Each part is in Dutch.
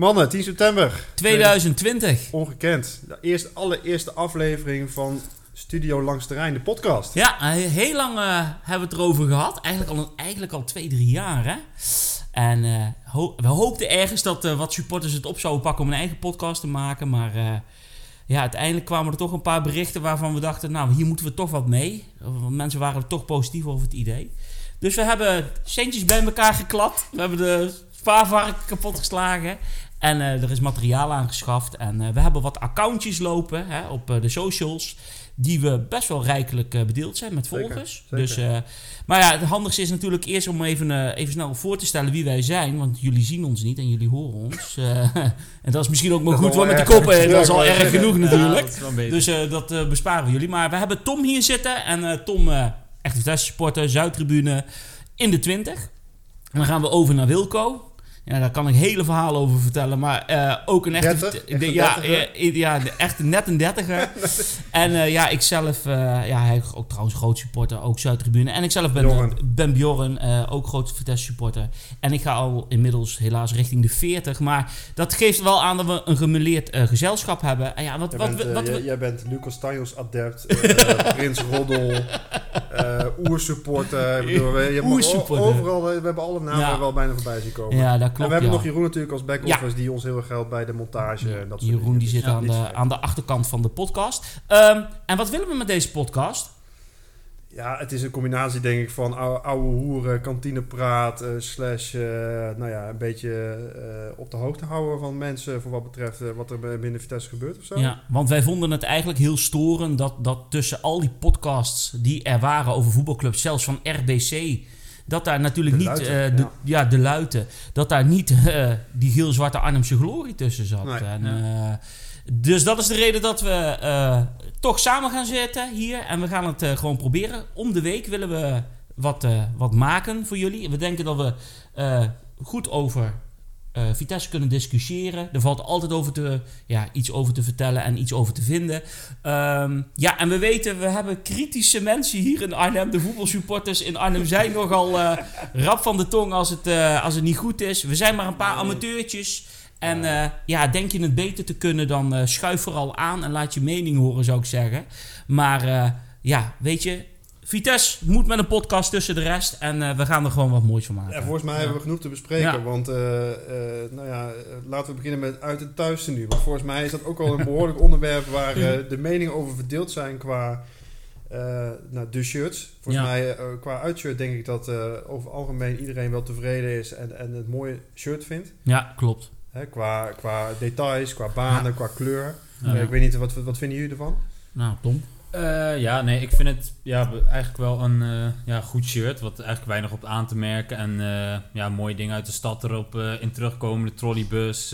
Mannen, 10 september. 2020. Ongekend. De eerste, allereerste aflevering van Studio Langs de Rijn, de podcast. Ja, eh, heel lang eh, hebben we het erover gehad. Eigenlijk al, eigenlijk al twee, drie jaar. Hè? En eh, ho- we hoopten ergens dat wat supporters het op zouden pakken om een eigen podcast te maken. Maar ja, uiteindelijk kwamen er toch een paar berichten waarvan we dachten... nou, hier moeten we toch wat mee. Want mensen waren toch positief over het idee. Dus we hebben centjes bij elkaar geklapt. We hebben de spaarvark kapot geslagen. En eh, er is materiaal aangeschaft. En eh, we hebben wat accountjes lopen hè, op eh, de socials. Die we best wel rijkelijk bedeeld zijn met volgers. zeker. Dus, maar ja, het handigste is natuurlijk eerst om even, even snel voor te stellen wie wij zijn. Want jullie zien ons niet en jullie horen ons. En dat is misschien ook maar Dat goed, want met de koppen, dat is al erg genoeg natuurlijk. Dus dat besparen we jullie. Maar we hebben Tom hier zitten. En Tom, echt Vitesse supporter, Zuidtribune in de 20. En dan gaan we over naar Wilco. Ja, daar kan ik hele verhalen over vertellen. Maar eh, ook een echte... 30? de- een ja, 30er? ja, de echte net een dertiger. en eh, ja, ik zelf... eh, ja, hij is ook trouwens groot supporter. Ook Zuidtribune. En ik zelf ben, Bjorn. ben Bjorn. ook groot Vitesse supporter. En ik ga al inmiddels helaas richting de 40. Maar dat geeft wel aan dat we een gemeleerd eh, gezelschap hebben. En ja, wat, Jij, wat, bent, wat jij, bent Lucas Tanjos adept, Prins Roddel, oersupporter. Ik bedoel, we- je Oersupporter. o- Overal, we hebben alle namen Ja. wel bijna voorbij zien komen. Ja, dat en klopt, we hebben nog Jeroen natuurlijk als back-office, die ons heel erg helpt bij de montage en dat soort Jeroen dingen. die Dus zit aan, de, aan de achterkant van de podcast. Ehm, en wat willen we met deze podcast? Ja, het is een combinatie denk ik van oude, oude hoeren, kantinepraat, eh, slash, eh, nou ja, een beetje eh, op de hoogte houden van mensen voor wat betreft wat er binnen Vitesse gebeurt of zo. Ja, want wij vonden het eigenlijk heel storend dat, dat tussen al die podcasts die er waren over voetbalclubs, zelfs van RBC, dat daar natuurlijk De niet, Luiten, eh, de, ja. ja. de luiten, dat daar niet eh, die geel-zwarte Arnhemse glorie tussen zat. Nee, en, ja. eh, dus dat is de reden dat we toch samen gaan zitten hier en we gaan het gewoon proberen. Om de week willen we wat, wat maken voor jullie. We denken dat we goed over eh, Vitesse kunnen discussiëren. Er valt altijd over te, ja, iets over te vertellen en iets over te vinden. Ehm, ja, en we weten, we hebben kritische mensen hier in Arnhem. De voetbalsupporters in Arnhem zijn nogal eh, rap van de tong als het, eh, als het niet goed is. We zijn maar een paar amateurtjes. En ja, denk je het beter te kunnen, dan schuif vooral aan en laat je mening horen, zou ik zeggen. Maar ja, weet je, Vitesse moet met een podcast tussen de rest. En eh, we gaan er gewoon wat moois van maken. Ja, volgens mij Ja. hebben we genoeg te bespreken. Ja. Want uh, uh, nou ja, laten we beginnen met uit en thuis nu. Want volgens mij is dat ook wel een behoorlijk onderwerp waar de meningen over verdeeld zijn qua nou, de shirts. Volgens mij qua uitshirt denk ik dat over algemeen iedereen wel tevreden is en, en het mooie shirt vindt. Ja, klopt. Hè, qua, qua details, qua banen, qua kleur. Ik weet niet, wat, wat vinden jullie ervan? Nou, Tom. Eh, ja, nee, ik vind het ja, eigenlijk wel een eh, ja, goed shirt. Wat eigenlijk weinig op aan te merken. En eh, ja, mooie dingen uit de stad erop eh, in terugkomen. De trolleybus.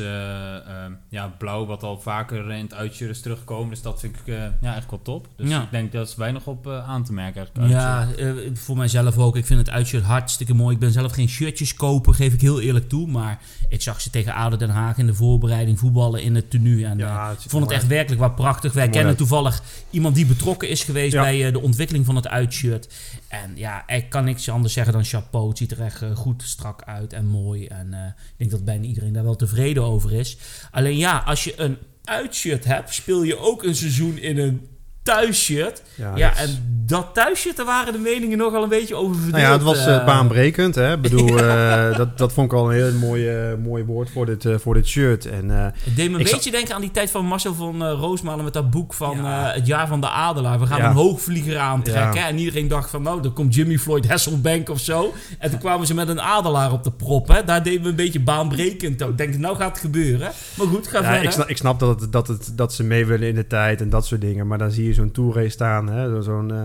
ja, blauw, wat al vaker in het uitshirt is teruggekomen. Dus dat vind ik eh, ja, echt wel top. Dus Ja. ik denk dat is weinig op aan te merken. Eigenlijk. Ja, voor mijzelf ook. Ik vind het uitshirt hartstikke mooi. Ik ben zelf geen shirtjes kopen, geef ik heel eerlijk toe. Maar ik zag ze tegen ADO Den Haag in de voorbereiding voetballen in het tenue. En Ja, het ik vond het echt werkelijk wat prachtig. Wij kennen uit. toevallig iemand die betrokken is geweest Ja. bij eh, de ontwikkeling van het uitshirt. En ja, ik kan niks anders zeggen dan chapeau. Het ziet er echt eh, goed strak uit en mooi. En eh, ik denk dat bijna iedereen daar wel tevreden over is. Alleen ja, als je een uitshirt hebt, speel je ook een seizoen in een thuisshirt. Ja, Ja, dat is- en dat thuisshirt, daar waren de meningen nogal een beetje over verdeeld. Nou ja, het was eh, eh. baanbrekend. Hè? Ik bedoel, eh, dat, dat vond ik al een heel mooi, mooi woord voor dit, voor dit shirt. En, Het deed me een beetje denken aan die tijd van Marcel van Roosmalen met dat boek van Ja. Het jaar van de adelaar. We gaan een hoogvlieger aantrekken. En iedereen dacht van, nou, dan komt Jimmy Floyd Hasselbank of zo. En toen kwamen ze met een adelaar op de prop. Hè? Daar deden we een beetje baanbrekend. Ik denk, nou gaat het gebeuren. Maar goed, ga verder. ik, snap, ik snap dat, het, dat, het, dat ze mee willen in de tijd en dat soort dingen. Maar dan zie je zo'n tourrace staan. Hè? Zo- Zo'n eh,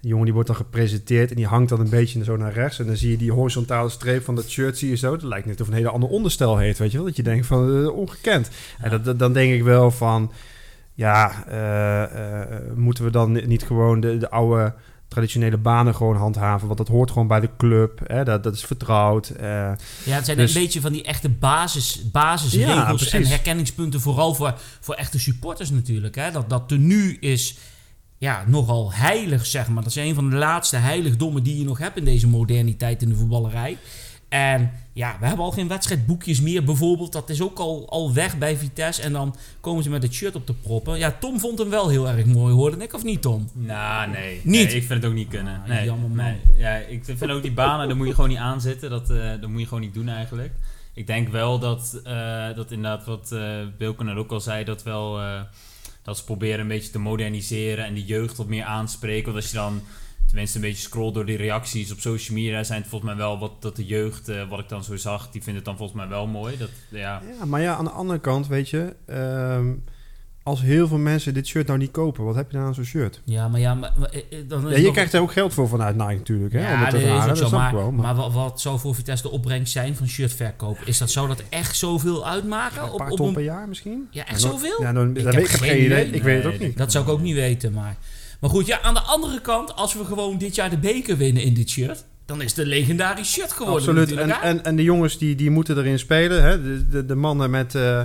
jongen die wordt dan gepresenteerd en die hangt dan een beetje zo naar rechts. En dan zie je die horizontale streep van dat shirt, zie je zo. Het lijkt net of een hele ander onderstel heeft, weet je wel. Dat je denkt van, eh, ongekend. En dat, dat- dan denk ik wel van, ja, eh, moeten we dan niet gewoon de, de oude traditionele banen gewoon handhaven? Want dat hoort gewoon bij de club. Hè? Dat, dat is vertrouwd. eh. Ja, het zijn Dus- een beetje van die echte basis, basisregels Ja, en herkenningspunten. Vooral voor, voor echte supporters natuurlijk. Hè? Dat, dat tenue is ja, nogal heilig, zeg maar. Dat is een van de laatste heiligdommen die je nog hebt in deze moderniteit in de voetballerij. En ja, we hebben al geen wedstrijdboekjes meer bijvoorbeeld. Dat is ook al, al weg bij Vitesse. En dan komen ze met het shirt op te proppen. Ja, Tom vond hem wel heel erg mooi, hoorde ik, of niet Tom? Nou, nee. Niet? Nee, ik vind het ook niet kunnen. Ah, Nee, jammer, man. nee. Ja, ik vind ook die banen, daar moet je gewoon niet aan zitten. Dat, eh, dat moet je gewoon niet doen eigenlijk. Ik denk wel dat, eh, dat inderdaad wat eh Bilken er ook al zei, dat wel... eh, dat ze proberen een beetje te moderniseren en de jeugd wat meer aanspreken. Want als je dan tenminste een beetje scrolt door die reacties op social media, zijn het volgens mij wel wat dat de jeugd, eh, wat ik dan zo zag, die vindt het dan volgens mij wel mooi. Dat, ja, Ja, maar ja, aan de andere kant, weet je... ehm, als heel veel mensen dit shirt nou niet kopen, wat heb je dan aan zo'n shirt? Ja, maar ja, maar, maar, eh, eh, dan Ja, je nog- krijgt er ook geld voor vanuit Nike natuurlijk, hè? om Ja, het te dat is ook dat zo. Maar, wel. maar, Maar, wat, wat zou voor Vitesse de opbrengst zijn van shirtverkoop? Is dat, zou dat echt zoveel uitmaken? een Op, paar op ton een- per jaar misschien? Ja, echt Ja, zoveel? Ja, dan, Ik dat heb weet, ik geen idee. idee. Ik weet het ook niet. Dat zou ik ook niet weten, maar... Maar goed, ja, aan de andere kant, als we gewoon dit jaar de beker winnen in dit shirt... dan is het een legendarisch shirt geworden Absoluut. En, en, en de jongens die, die moeten erin spelen. Hè? De, de, de mannen met, eh,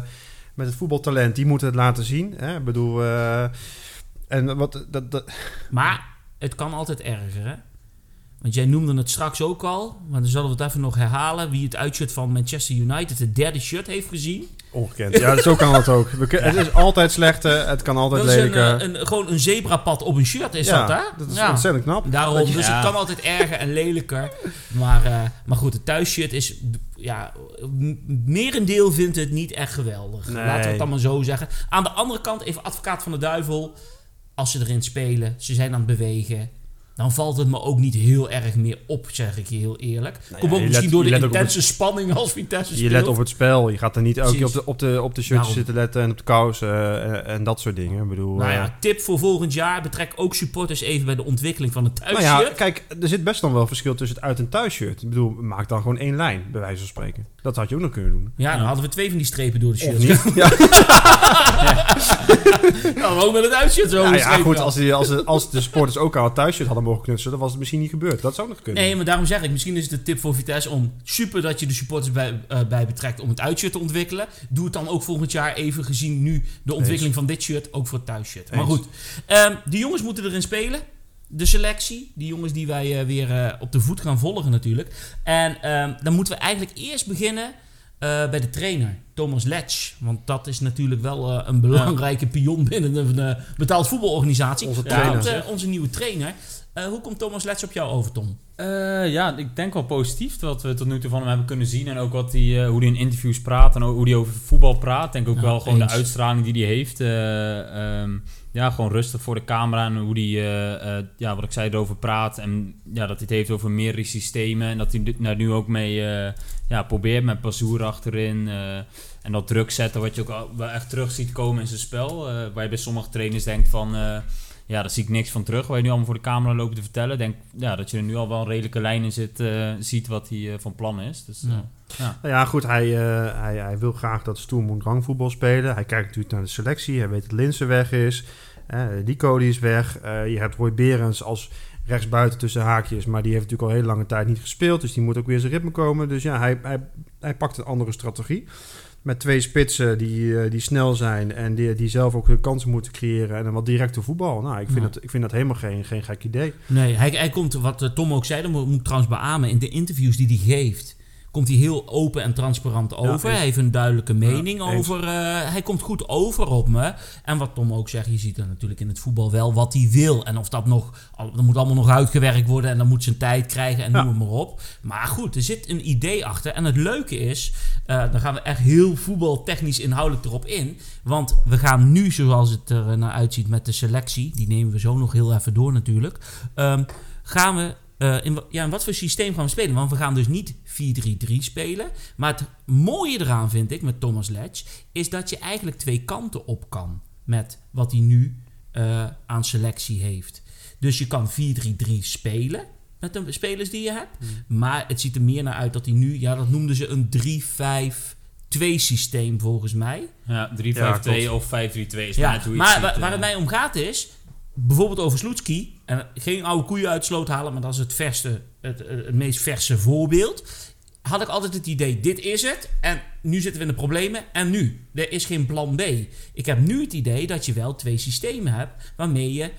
met het voetbaltalent, die moeten het laten zien. Hè? Ik bedoel... eh, en wat... Dat, dat, Maar het kan altijd erger, hè? Want jij noemde het straks ook al, maar dan zullen we het even nog herhalen. Wie het uitshirt van Manchester United, het derde shirt, heeft gezien. Ongekend. Ja, zo kan het ook. We kun- Het is altijd slecht. eh, Het kan altijd Dat is een, lelijker. eh, een, gewoon een zebrapad op een shirt, is ja, dat, hè? dat is ja. ontzettend knap. Daarom, Dat dus Ja. het kan altijd erger en lelijker. Maar, eh, maar goed, het thuisshirt is... Ja, m- merendeel vindt het niet echt geweldig. Nee. Laten we het dan maar zo zeggen. Aan de andere kant, even advocaat van de duivel. Als ze erin spelen, ze zijn aan het bewegen... Dan valt het me ook niet heel erg meer op, zeg ik je heel eerlijk. Nou Komt ja, ook je misschien let- door je de intense spanning als Vitesse Je speelt. let op het spel. Je gaat er niet elke keer op de, op de, op de shirtjes zitten letten en op de kous eh, en dat soort dingen. Ik bedoel, Nou eh, ja, tip voor volgend jaar. Betrek ook supporters even bij de ontwikkeling van het nou thuisshirt. ja, kijk, er zit best dan wel verschil tussen het uit- en thuisshirt. Ik bedoel, maak dan gewoon één lijn, bij wijze van spreken. Dat had je ook nog kunnen doen. Ja, dan hadden we twee van die strepen door de shirt. niet? Ja, Nou, ook met het uitshirt zo. ja, ja, geschreven goed, als, die, als, de, als de supporters ook al het thuisshirt hadden mogen knutselen, dan was het misschien niet gebeurd. Dat zou nog kunnen. Nee, maar daarom zeg ik, misschien is het een tip voor Vitesse om super dat je de supporters bij, eh, bij betrekt om het uitshirt te ontwikkelen. Doe het dan ook volgend jaar even gezien nu de ontwikkeling van dit shirt, ook voor het thuisshirt. Maar goed, ehm, de jongens moeten erin spelen. De selectie, die jongens die wij eh, weer eh, op de voet gaan volgen natuurlijk. En ehm, dan moeten we eigenlijk eerst beginnen eh, bij de trainer, Thomas Letch. Want dat is natuurlijk wel een belangrijke pion binnen een eh, betaald voetbalorganisatie. Onze trainer. onze nieuwe trainer. Eh, hoe komt Thomas Letch op jou over, Tom? Eh, ja, ik denk wel positief wat we tot nu toe van hem hebben kunnen zien. En ook wat die, eh, hoe hij in interviews praat en hoe hij over voetbal praat. Denk ook wel gewoon de uitstraling die hij heeft. eh, ehm, ja, gewoon rustig voor de camera en hoe hij, ja, wat ik zei, erover praat. En ja, dat hij het heeft over meerdere systemen. En dat hij daar nu ook mee ja, probeert met Bazoer achterin. en dat druk zetten wat je ook wel echt terug ziet komen in zijn spel. waar je bij sommige trainers denkt van... eh, ja, daar zie ik niks van terug. Waar je nu allemaal voor de camera lopen te vertellen. Denk ja, dat je er nu al wel een redelijke lijn in zit, eh, ziet wat hij eh, van plan is. Dus, eh, Ja. ja. Nou ja, goed, hij, eh, hij, hij wil graag dat Stoelmoen rangvoetbal spelen. Hij kijkt natuurlijk naar de selectie. Hij weet dat Linsen weg is. Eh die is weg. Eh, je hebt Roy Berens als rechtsbuiten tussen haakjes. Maar die heeft natuurlijk al heel lange tijd niet gespeeld. Dus die moet ook weer zijn ritme komen. Dus ja, hij, hij, hij pakt een andere strategie. Met twee spitsen die, eh, die snel zijn en die, die zelf ook de kansen moeten creëren. En een wat directe voetbal. Nou, ik vind, Ja. dat, ik vind dat helemaal geen, geen gek idee. Nee, hij, hij komt, wat eh, Tom ook zei, dat moet moet ik trouwens beamen, in de interviews die hij geeft, komt hij heel open en transparant over. hij heeft een duidelijke mening over. eh, hij komt goed over op me. En wat Tom ook zegt, je ziet er natuurlijk in het voetbal wel wat hij wil. En of dat nog, dat moet allemaal nog uitgewerkt worden en dan moet zijn tijd krijgen en Ja. noem het maar op. Maar goed, er zit een idee achter. En het leuke is, eh, dan gaan we echt heel voetbaltechnisch inhoudelijk erop in. Want we gaan nu, zoals het er naar uitziet met de selectie, die nemen we zo nog heel even door natuurlijk. Ehm, gaan we. Eh, in, ja, in wat voor systeem gaan we spelen? Want we gaan dus niet 4-3-3 spelen. Maar het mooie eraan vind ik met Thomas Letch. is dat je eigenlijk twee kanten op kan. met wat hij nu eh, aan selectie heeft. Dus je kan 4-3-3 spelen. met de spelers die je hebt. Maar het ziet er meer naar uit dat hij nu. ja, dat noemden ze een 3-5-2 systeem volgens mij. Ja, 3-5-2 Ja, klopt. of 5-3-2 is Ja, maar hoe maar ziet, waar, waar eh. het mij om gaat is, bijvoorbeeld over Sloetski, en geen oude koeien uit sloot halen, maar dat is het, verste, het, het, het meest verse voorbeeld. Had ik altijd het idee, dit is het, en nu zitten we in de problemen, en nu? Er is geen plan B. Ik heb nu het idee dat je wel twee systemen hebt, waarmee je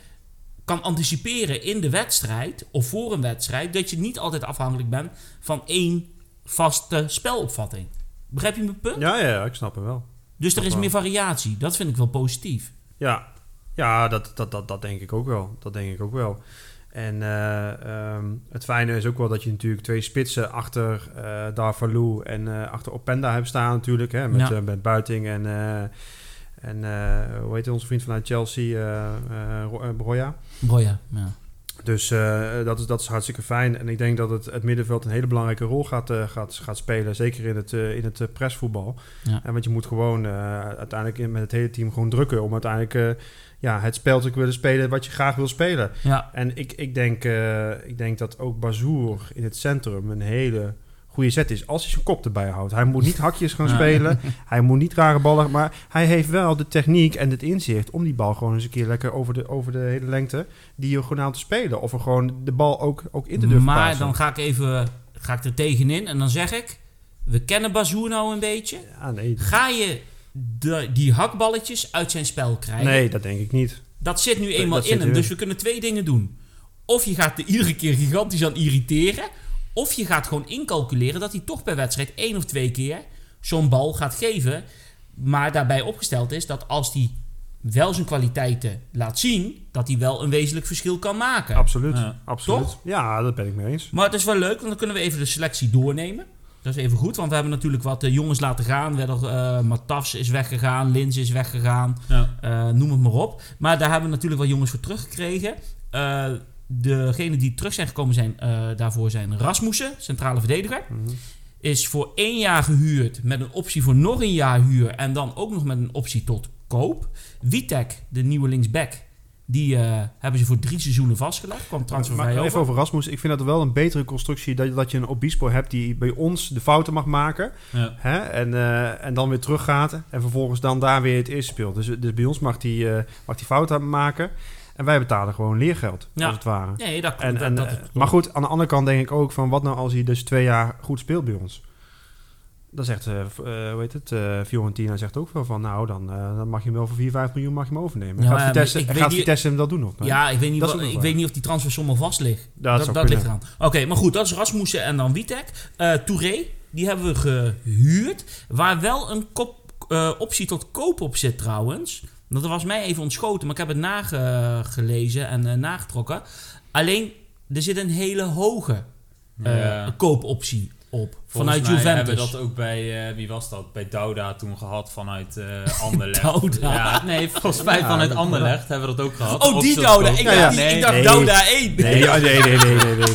kan anticiperen in de wedstrijd, of voor een wedstrijd, dat je niet altijd afhankelijk bent van één vaste spelopvatting. Begrijp je mijn punt? Ja, ja, ik snap hem wel. Dus er is meer variatie. Dat vind ik wel positief. Ja, ja dat, dat, dat, dat denk ik ook wel. Dat denk ik ook wel. En eh, ehm, het fijne is ook wel dat je natuurlijk twee spitsen achter Darvalu en eh, achter Openda hebt staan natuurlijk. Hè, met, Ja. met Buiting en, en hoe heet onze vriend vanuit Chelsea, Ro- Broja. Boja, ja. Dus dat, is, dat is hartstikke fijn. En ik denk dat het, het middenveld een hele belangrijke rol gaat, gaat, gaat spelen. Zeker in het, eh, in het pressvoetbal. Ja. En want je moet gewoon uiteindelijk in- met het hele team gewoon drukken. Om uiteindelijk ja, het spel te willen spelen wat je graag wil spelen. Ja, En ik, ik, denk, eh, ik denk dat ook Bazoer in het centrum een hele goede zet is. Als hij zijn kop erbij houdt. Hij moet niet hakjes gaan Ja. spelen. Hij moet niet rare ballen. Maar hij heeft wel de techniek en het inzicht om die bal gewoon eens een keer lekker over de, over de hele lengte diagonaal te spelen. Of er gewoon de bal ook, ook in te durven maar passen. dan ga ik even ga ik er tegenin en dan zeg ik... We kennen Bazoer nou een beetje. Ja, nee. Ga je de, die hakballetjes uit zijn spel krijgen? nee, dat denk ik niet. Dat zit nu eenmaal dat in hem. Dus we kunnen twee dingen doen. Of je gaat er iedere keer gigantisch aan irriteren. Of je gaat gewoon incalculeren dat hij toch per wedstrijd één of twee keer zo'n bal gaat geven. Maar daarbij opgesteld is dat als hij wel zijn kwaliteiten laat zien, dat hij wel een wezenlijk verschil kan maken. Absoluut. Absoluut. Toch? Ja, dat ben ik mee eens. Maar het is wel leuk, want dan kunnen we even de selectie doornemen. Dat is even goed, want we hebben natuurlijk wat eh, jongens laten gaan. We hebben, eh Matafs is weggegaan, Lins is weggegaan. Ja. Eh, noem het maar op. Maar daar hebben we natuurlijk wel jongens voor teruggekregen. Eh degenen die terug zijn gekomen zijn, daarvoor zijn Rasmussen, centrale verdediger. Mhm. Is voor één jaar gehuurd met een optie voor nog een jaar huur. En dan ook nog met een optie tot koop. Witek, de nieuwe linksback, die eh, hebben ze voor drie seizoenen vastgelegd. Kwam transfervrij Maar over. even over Rasmus. Ik vind dat wel een betere constructie dat, dat je een Obispo hebt die bij ons de fouten mag maken. Ja. Hè? En, eh, en dan weer teruggaat. En vervolgens dan daar weer het eerste speelt. Dus, dus bij ons mag die, eh, mag die fouten maken. En wij betalen gewoon leergeld, Ja. als het ware. Nee, dat, En, dat, en, dat maar goed, aan de andere kant denk ik ook van... wat nou als hij dus twee jaar goed speelt bij ons? Dan zegt, eh eh, hoe heet het, eh, Fiorentina zegt ook wel van... nou, dan, eh, dan mag je hem wel voor 4, 5 miljoen mag je hem overnemen. Ja, gaat Vitesse, ik gaat Vitesse hem dat doen nog? Ja, ik weet niet, wat- ik wel. weet niet of die transfersom al vast ligt. dat, dat ligt eraan. Oké, maar goed, dat is Rasmussen en dan Witek. Eh Touré, die hebben we gehuurd. Waar wel een kop, eh, optie tot koop op zit trouwens. Dat was mij even ontschoten, maar ik heb het nagelezen en eh, nagetrokken. Alleen, er zit een hele hoge eh, Ja. koopoptie op. Volgens vanuit mij Juventus. hebben we dat ook bij, eh, wie was dat? Bij Douda toen gehad vanuit eh Anderlecht. Douda. Ja, nee, volgens mij Ja, vanuit Anderlecht hebben we dat ook gehad. Oh, die Douda. Ik, Ja, ja. dacht, die- ik Nee, dacht nee. Douda 1. Nee, nee, nee, nee, nee, nee,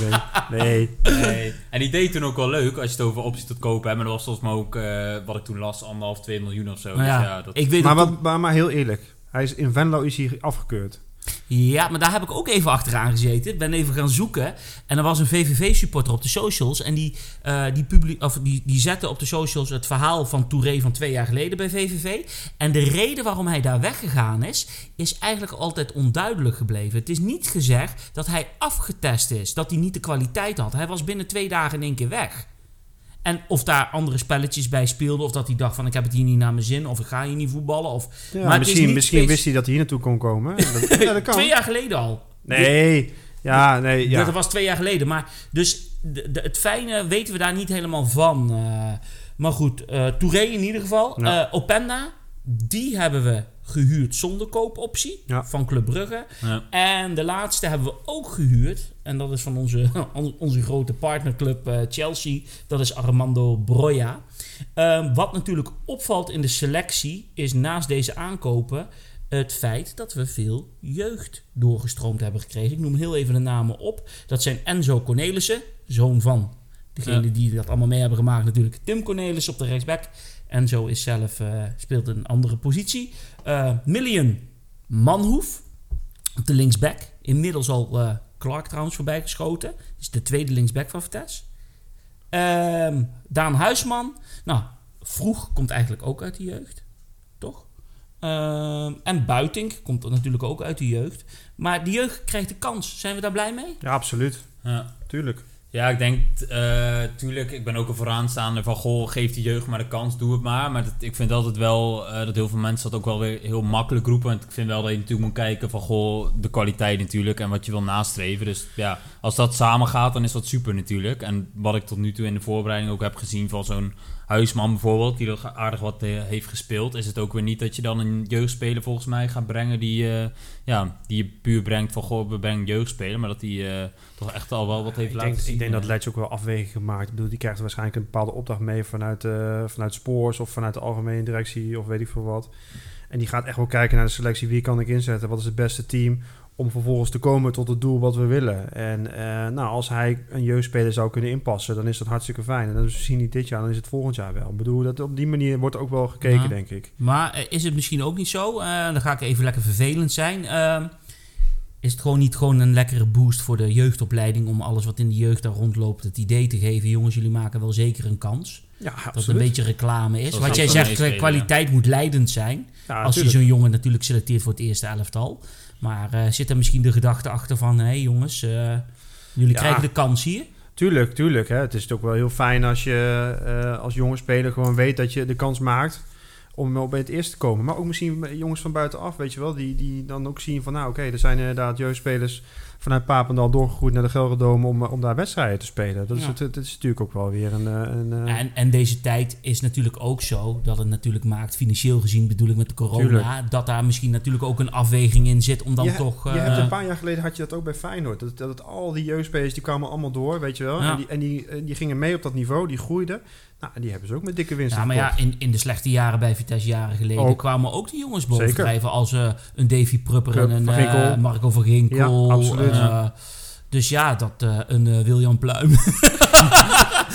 nee. nee. Nee. En die deed toen ook wel leuk als je het over optie tot kopen hebt. Maar dat was volgens mij ook, eh, wat ik toen las, anderhalf, 2 miljoen of zo. Ja, dus ja, dat, ik weet Maar, dat wat, maar, maar heel eerlijk. Hij is, in Venlo is hij afgekeurd. Ja, maar daar heb ik ook even achteraan gezeten. Ik ben even gaan zoeken. En er was een VVV-supporter op de socials. En die, eh, die, of die, die zette op de socials het verhaal van Touré van twee jaar geleden bij VVV. En de reden waarom hij daar weggegaan is, is eigenlijk altijd onduidelijk gebleven. Het is niet gezegd dat hij afgetest is. Dat hij niet de kwaliteit had. Hij was binnen twee dagen in één keer weg. En of daar andere spelletjes bij speelden. Of dat hij dacht van ik heb het hier niet naar mijn zin. Of ik ga hier niet voetballen. Of, Ja, Maar misschien misschien wist hij dat hij hier naartoe kon komen. Dat, ja, dat kan. twee jaar geleden al. Nee, ja, nee, ja. Dat was twee jaar geleden. Maar dus de, de- het fijne weten we daar niet helemaal van. eh. maar goed, eh Touré in ieder geval. Ja. Eh, Openda, die hebben we gehuurd zonder koopoptie Ja. van Club Brugge. ja. En de laatste hebben we ook gehuurd. En dat is van onze, onze grote partnerclub eh, Chelsea. Dat is Armando Broja. Ehm, wat natuurlijk opvalt in de selectie is naast deze aankopen het feit dat we veel jeugd doorgestroomd hebben gekregen. Ik noem heel even de namen op. Dat zijn Enzo Cornelissen, zoon van degene Ja. die dat allemaal mee hebben gemaakt natuurlijk. Tim Cornelissen op de rechtsback. Enzo is zelf, eh, speelt een andere positie. Eh Million Manhoef de linksback. Inmiddels al eh, Clark trouwens voorbij geschoten. is de tweede linksback van Vitesse. Ehm, Daan Huisman. Nou, vroeg komt eigenlijk ook uit de jeugd. Toch? Ehm, en Buitink komt er natuurlijk ook uit de jeugd. Maar de jeugd krijgt de kans. Zijn we daar blij mee? Ja, absoluut. Ja. Tuurlijk. Ja, ik denk, eh tuurlijk, ik ben ook een vooraanstaande van, goh, geef die jeugd maar de kans, doe het maar. Maar dat, ik vind altijd wel eh, dat heel veel mensen dat ook wel weer heel makkelijk roepen. Want ik vind wel dat je natuurlijk moet kijken van, goh, de kwaliteit natuurlijk en wat je wil nastreven. Dus ja, als dat samen gaat, dan is dat super natuurlijk. En wat ik tot nu toe in de voorbereiding ook heb gezien van zo'n Huisman bijvoorbeeld, die er aardig wat eh, heeft gespeeld, is het ook weer niet dat je dan een jeugdspeler volgens mij gaat brengen die, eh, ja, die je puur brengt van, goh, we brengen jeugdspeler. Maar dat die eh, toch echt al wel wat heeft ik laten denk, zien. ik denk dat. Letch ook wel afweging gemaakt. Ik bedoel, die krijgt waarschijnlijk een bepaalde opdracht mee vanuit, eh, vanuit Spoors of vanuit de algemene directie of weet ik veel wat. En die gaat echt wel kijken naar de selectie. Wie kan ik inzetten? Wat is het beste team om vervolgens te komen tot het doel wat we willen? En eh, nou, als hij een jeugdspeler zou kunnen inpassen, dan is dat hartstikke fijn. En dat is misschien niet dit jaar, dan is het volgend jaar wel. Ik bedoel, dat op die manier wordt ook wel gekeken, Ja. denk ik. Maar eh, is het misschien ook niet zo? eh, dan ga ik even lekker vervelend zijn. ehm, is het gewoon niet gewoon een lekkere boost voor de jeugdopleiding om alles wat in de jeugd daar rondloopt het idee te geven, jongens, jullie maken wel zeker een kans. Ja, Dat het een absoluut. beetje reclame is. Zoals Wat jij zegt, kwaliteit moet leidend zijn. Ja, als je zo'n jongen natuurlijk selecteert voor het eerste elftal. Maar eh, zit er misschien de gedachte achter van, hé jongens, eh, jullie Ja. krijgen de kans hier. Tuurlijk, tuurlijk. Hè. Het is ook wel heel fijn als je eh, als jonge speler gewoon weet dat je de kans maakt om op bij het eerste te komen. Maar ook misschien jongens van buitenaf, weet je wel, die, die dan ook zien van nou oké, er zijn inderdaad jeugdspelers vanuit Papendal doorgegroeid naar de Gelredome om, eh, om daar wedstrijden te spelen. Dat is, Ja. het, het is natuurlijk ook wel weer een... eh, een eh, En, en deze tijd is natuurlijk ook zo dat het natuurlijk maakt, financieel gezien bedoel ik met de corona, Tuurlijk. dat daar misschien natuurlijk ook een afweging in zit om dan je, toch... je hebt een paar jaar geleden had je dat ook bij Feyenoord. Dat, dat al die jeugdspelers die kwamen allemaal door, weet je wel. Ja. En, die, en die, die gingen mee op dat niveau, die groeiden. Nou, en die hebben ze ook met dikke winst Ja, maar ja, in, in de slechte jaren bij Vitesse jaren geleden Ook. kwamen ook de jongens bovendrijven als eh, een Davy Prupper en een Van eh, Marco van Ginkel. Ja, absoluut. eh, dus ja, dat een William Pluim.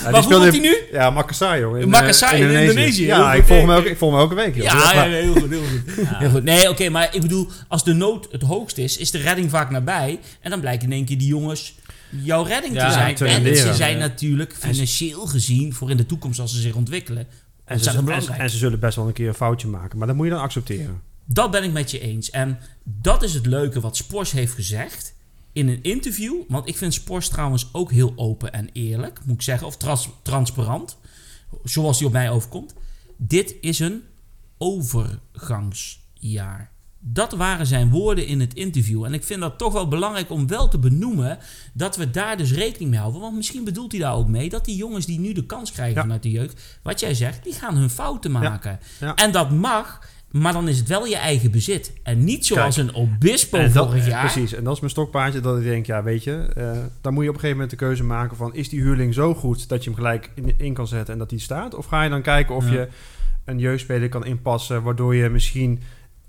Ja, Waar voetbalt hij nu? Ja, Makassar, joh. In, Makassar in Indonesië. Ja, ik volg, hem elke, ik volg hem elke week, joh. Ja, Maar- ja, heel goed, heel goed. Heel goed. Nee, oké, maar ik bedoel, als de nood het hoogst is, is de redding vaak nabij. En dan blijken in één keer die jongens jouw redding Ja, te zijn. te en ze zijn natuurlijk financieel gezien voor in de toekomst als ze zich ontwikkelen. En ze, en, en ze zullen best wel een keer een foutje maken. Maar dat moet je dan accepteren. Dat ben ik met je eens. En dat is het leuke wat Spors heeft gezegd in een interview. Want ik vind Spors trouwens ook heel open en eerlijk, moet ik zeggen. Of trans- transparant, zoals die op mij overkomt. Dit is een overgangsjaar. Dat waren zijn woorden in het interview. En ik vind dat toch wel belangrijk om wel te benoemen dat we daar dus rekening mee houden. Want misschien bedoelt hij daar ook mee dat die jongens die nu de kans krijgen Ja. vanuit de jeugd, wat jij zegt, die gaan hun fouten maken. Ja. En dat mag, maar dan is het wel je eigen bezit. En niet zoals Kijk. een Obispo dat- vorig eh, jaar. Precies, en dat is mijn stokpaardje dat ik denk, ja weet je, eh, dan moet je op een gegeven moment de keuze maken van, is die huurling zo goed dat je hem gelijk in, in kan zetten en dat hij staat? Of ga je dan kijken of je een jeugdspeler kan inpassen, waardoor je misschien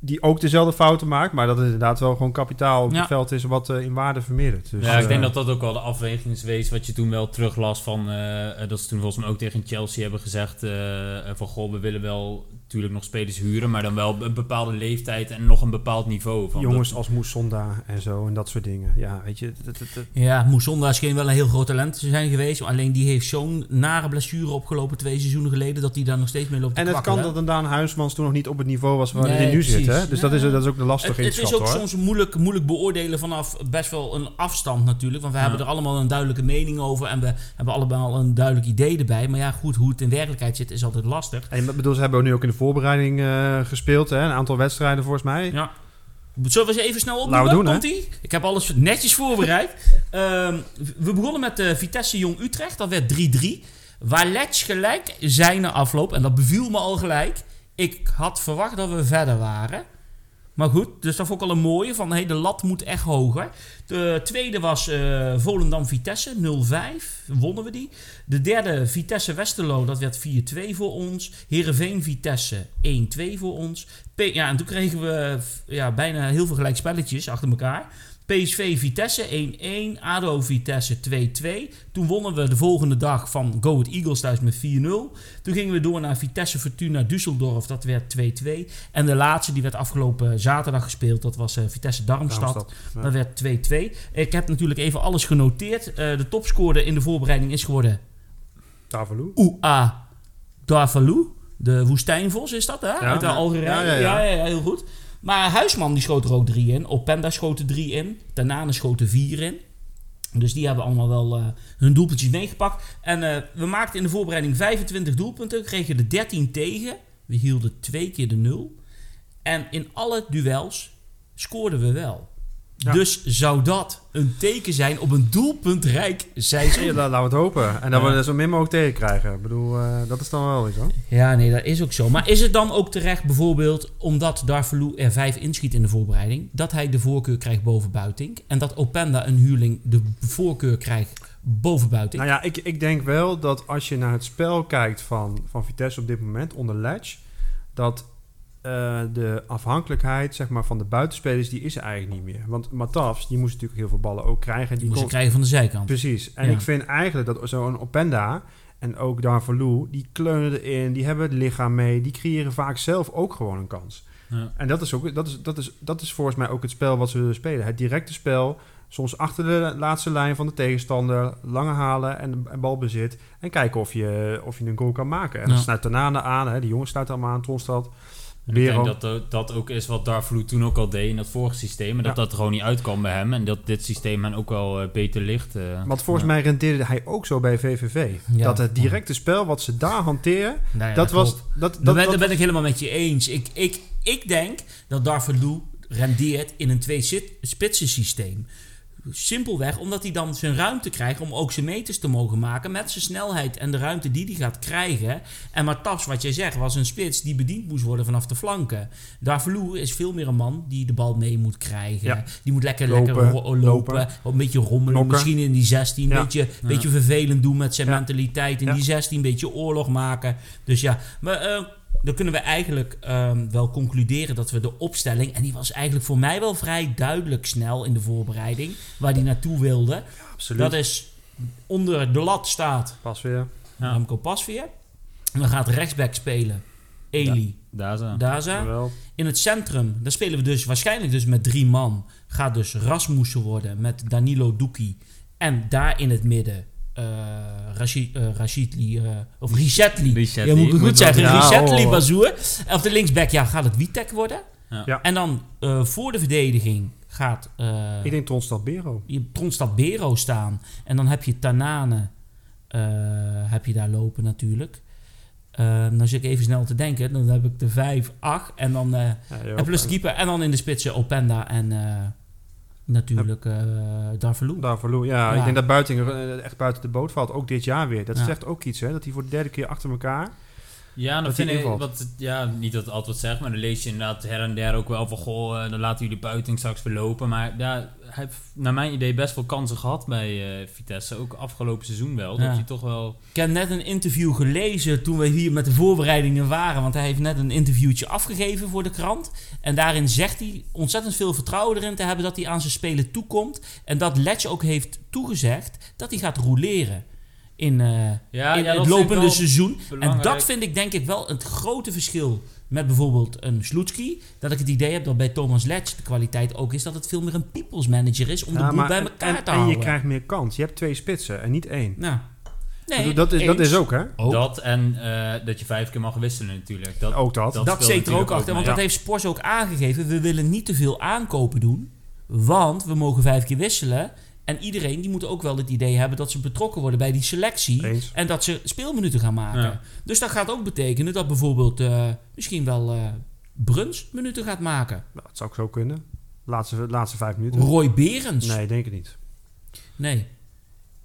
die ook dezelfde fouten maakt, maar dat het inderdaad wel gewoon kapitaal op Ja. het veld is wat eh, in waarde vermeerdert. Dus, ja, ik eh, denk dat dat ook wel de afweging is geweest wat je toen wel teruglas van... eh, eh, dat ze toen volgens mij ook tegen Chelsea hebben gezegd eh, eh, van... Goh, we willen wel natuurlijk nog spelers huren, maar dan wel een bepaalde leeftijd en nog een bepaald niveau. Van jongens dat- als Moussonda en zo en dat soort dingen. Ja, weet je, dat, dat, dat- Ja, Moesonda scheen wel een heel groot talent te zijn geweest. Alleen die heeft zo'n nare blessure opgelopen twee seizoenen geleden... dat hij daar nog steeds mee loopt te En het kan dat een Daan Huismans toen nog niet op het niveau was waar Nee, hij nu zit. Hè? Dus Ja. dat, is, dat is ook de lastige Het, het is ook hoor. soms moeilijk, moeilijk beoordelen vanaf best wel een afstand natuurlijk. Want we Ja. hebben er allemaal een duidelijke mening over. En we hebben allemaal een duidelijk idee erbij. Maar ja, goed, hoe het in werkelijkheid zit is altijd lastig. En ik bedoel, ze hebben ook nu ook in de voorbereiding eh, gespeeld. Hè? Een aantal wedstrijden volgens mij. Ja. Zullen we ze even snel Laten we opnoemen? doen, hè? Komt-ie? Ik heb alles netjes voorbereid. Ehm, we begonnen met eh, Vitesse Jong Utrecht. Dat werd 3-3. Waar Letch gelijk zijn afloop. En dat beviel me al gelijk. Ik had verwacht dat we verder waren. Maar goed, dus dat vond ik al een mooie. Van hey, de lat moet echt hoger. De tweede was eh, Volendam-Vitesse 0-5. Wonnen we die. De derde Vitesse-Westerlo. Dat werd 4-2 voor ons. Heerenveen-Vitesse 1-2 voor ons. Ja, en toen kregen we ja, bijna heel veel gelijkspelletjes achter elkaar. PSV Vitesse 1-1, ADO Vitesse 2-2. Toen wonnen we de volgende dag van Go Ahead Eagles thuis met 4-0. Toen gingen we door naar Vitesse Fortuna Düsseldorf, dat werd 2-2. En de laatste, die werd afgelopen zaterdag gespeeld, dat was eh, Vitesse Darmstad. Darmstad. Ja. Dat werd 2-2. Ik heb natuurlijk even alles genoteerd. Eh, de topscorer in de voorbereiding is geworden Tavalu. Oua Darvalu. De woestijnvos is dat, hè? Uit de ja. Algerije. Ja, Ja, ja, ja, ja. heel goed. Maar Huisman die schoot er ook drie in. Openda schoot er drie in. Tanane schoot er vier in. Dus die hebben allemaal wel eh, hun doelpuntjes meegepakt. En eh, we maakten in de voorbereiding 25 doelpunten, kregen er 13 tegen. We hielden twee keer de nul. En in alle duels scoorden we wel. Ja. Dus zou dat een teken zijn op een doelpuntrijk seizoen? Ja, laten we het hopen. En dat Ja. we er zo min mogelijk tegen krijgen. Ik bedoel, eh, dat is dan wel iets hoor. Ja, nee, dat is ook zo. Maar is het dan ook terecht, bijvoorbeeld, omdat Darvalu er vijf inschiet in de voorbereiding, dat hij de voorkeur krijgt boven Buitink en dat Openda een huurling de voorkeur krijgt boven Buitink? Nou ja, ik, ik denk wel dat als je naar het spel kijkt van, van Vitesse op dit moment onder Ledge, dat eh, de afhankelijkheid zeg maar, van de buitenspelers, die is er eigenlijk niet meer. Want Matafs, die moest natuurlijk heel veel ballen ook krijgen. die Die kon, krijgen van de zijkant. precies. En Ja. ik vind eigenlijk dat zo'n Openda en ook Darvalu, die kleunen erin, die hebben het lichaam mee, die creëren vaak zelf ook gewoon een kans. Ja. En dat is, ook, dat, is, dat, is, dat is volgens mij ook het spel wat ze willen spelen. Het directe spel, soms achter de laatste lijn van de tegenstander, lange halen en, en balbezit. En kijken of je, of je een goal kan maken. En dan Ja. sluit Tanane aan, hè, die jongens sluiten allemaal aan, Tronstad. En ik denk dat dat- ook is wat Darvloed toen ook al deed in dat vorige systeem. En dat Ja. dat er gewoon niet uitkwam bij hem. En dat dit systeem hen ook wel eh, beter ligt. eh. Want volgens Ja. mij rendeerde hij ook zo bij VVV. Ja. Dat het directe spel wat ze daar hanteren, Nou ja, dat, was... klopt. Dat, dat, ben, dat, daar ben ik helemaal met je eens. Ik, ik, ik denk dat Darvalu rendeert in een twee-spitsen systeem. Simpelweg omdat hij dan zijn ruimte krijgt om ook zijn meters te mogen maken met zijn snelheid en de ruimte die hij gaat krijgen. En Matas, wat jij zegt, was een spits die bediend moest worden vanaf de flanken. Darvalu is veel meer een man die de bal mee moet krijgen. Ja. Die moet lekker, Lopen, lekker ro- lopen, lopen. een beetje rommelen, Knokken. misschien in die 16, een Ja. beetje, beetje vervelend doen met zijn mentaliteit in die 16, een beetje oorlog maken. Dus ja, maar eh, dan kunnen we eigenlijk ehm, wel concluderen dat we de opstelling, en die was eigenlijk voor mij wel vrij duidelijk snel in de voorbereiding, waar die naartoe wilde. absoluut. Dat is onder de lat staat Pas weer. Ja. Remco Pasveer. En dan gaat rechtsback spelen Eli zo. Daza. Wel. In het centrum, daar spelen we dus waarschijnlijk dus met drie man. Gaat dus Rasmussen worden met Danilo Duki. En daar in het midden eh Rashid, eh, eh, of Richetli. Richetli. Ja, moet ik Moet goed zeggen. wel- ja, Richetli oh. Bazoer. Of de linksback, ja, gaat het Witek worden. Ja. Ja. En dan eh, voor de verdediging gaat eh Ik denk Tronstad Bero. je Tronstad Bero staan. En dan heb je Tanane eh, heb je daar lopen natuurlijk. Eh, dan zit ik even snel te denken. Dan heb ik de 5, 8 en dan eh, Ja, en plus de keeper. En dan in de spitsen Openda en eh, natuurlijk eh Darvalu. Daarvoor, ja, Ja. ik denk dat Buiting eh, echt buiten de boot valt. Ook dit jaar weer. Dat Ja. zegt ook iets, hè? Dat hij voor de derde keer achter elkaar... Ja, dan Dat vind ik, wat, ja, niet dat het altijd wat zegt, maar dan lees je inderdaad her en der ook wel van, goh, eh, dan laten jullie buiten straks verlopen. Maar ja, hij heeft naar mijn idee best wel kansen gehad bij eh, Vitesse, ook afgelopen seizoen wel. Ja. Dat hij toch wel... Ik heb net een interview gelezen toen we hier met de voorbereidingen waren. Want hij heeft net een interviewtje afgegeven voor de krant. En daarin zegt hij ontzettend veel vertrouwen erin te hebben dat hij aan zijn spelen toekomt. En dat Letch ook heeft toegezegd dat hij gaat roleren in, eh, Ja, in ja, dat het lopende seizoen. En dat vind ik denk ik wel het grote verschil met bijvoorbeeld een Sloetski. Dat ik het idee heb dat bij Thomas Letch de kwaliteit ook is dat het veel meer een people's manager is om de boel maar- bij elkaar en, te en houden. je krijgt meer kans. Je hebt twee spitsen en niet één. Nou, nee, dat, is, dat is ook, hè? Ook. Dat en eh, dat je vijf keer mag wisselen natuurlijk. Dat, Ook dat. dat Dat zit er ook achter, want dat heeft Spors ook aangegeven. We willen niet te veel aankopen doen, want we mogen vijf keer wisselen. En iedereen die moet ook wel het idee hebben dat ze betrokken worden bij die selectie. Eens. En dat ze speelminuten gaan maken. Ja. Dus dat gaat ook betekenen dat bijvoorbeeld eh, misschien wel eh Bruns minuten gaat maken. Nou, dat zou ik zo kunnen. Laatste, laatste vijf minuten. Roy Berends. Nee, denk ik niet. Nee.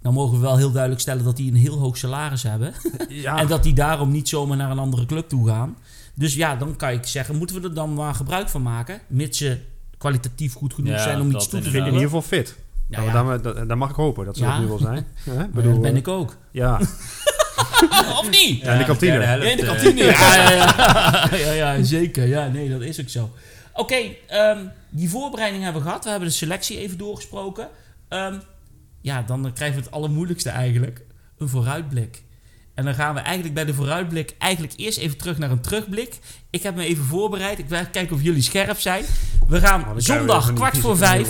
Dan mogen we wel heel duidelijk stellen dat die een heel hoog salaris hebben. Ja, En dat die daarom niet zomaar naar een andere club toe gaan. Dus ja, dan kan ik zeggen, moeten we er dan maar gebruik van maken? Mits ze kwalitatief goed genoeg Ja, zijn om iets toe te ik vind in voegen. ieder geval fit. Ja, Nou, ja. daar, daar, daar mag ik hopen dat ze Ja. dat nu wel zijn. Ja, bedoel, dat ben eh, ik ook. Ja, of niet? Ja, in de kantine. Ja, in de eh, kantine. Ja, ja, ja. ja, ja, zeker. Ja, nee, dat is ook zo. Oké, ehm, die voorbereiding hebben we gehad. We hebben de selectie even doorgesproken. Ehm, ja, dan krijgen we het allermoeilijkste eigenlijk. Een vooruitblik. En dan gaan we eigenlijk bij de vooruitblik eigenlijk eerst even terug naar een terugblik. Ik heb me even voorbereid. Ik wil kijken of jullie scherp zijn. We gaan Oh, zondag kwart voor vijf.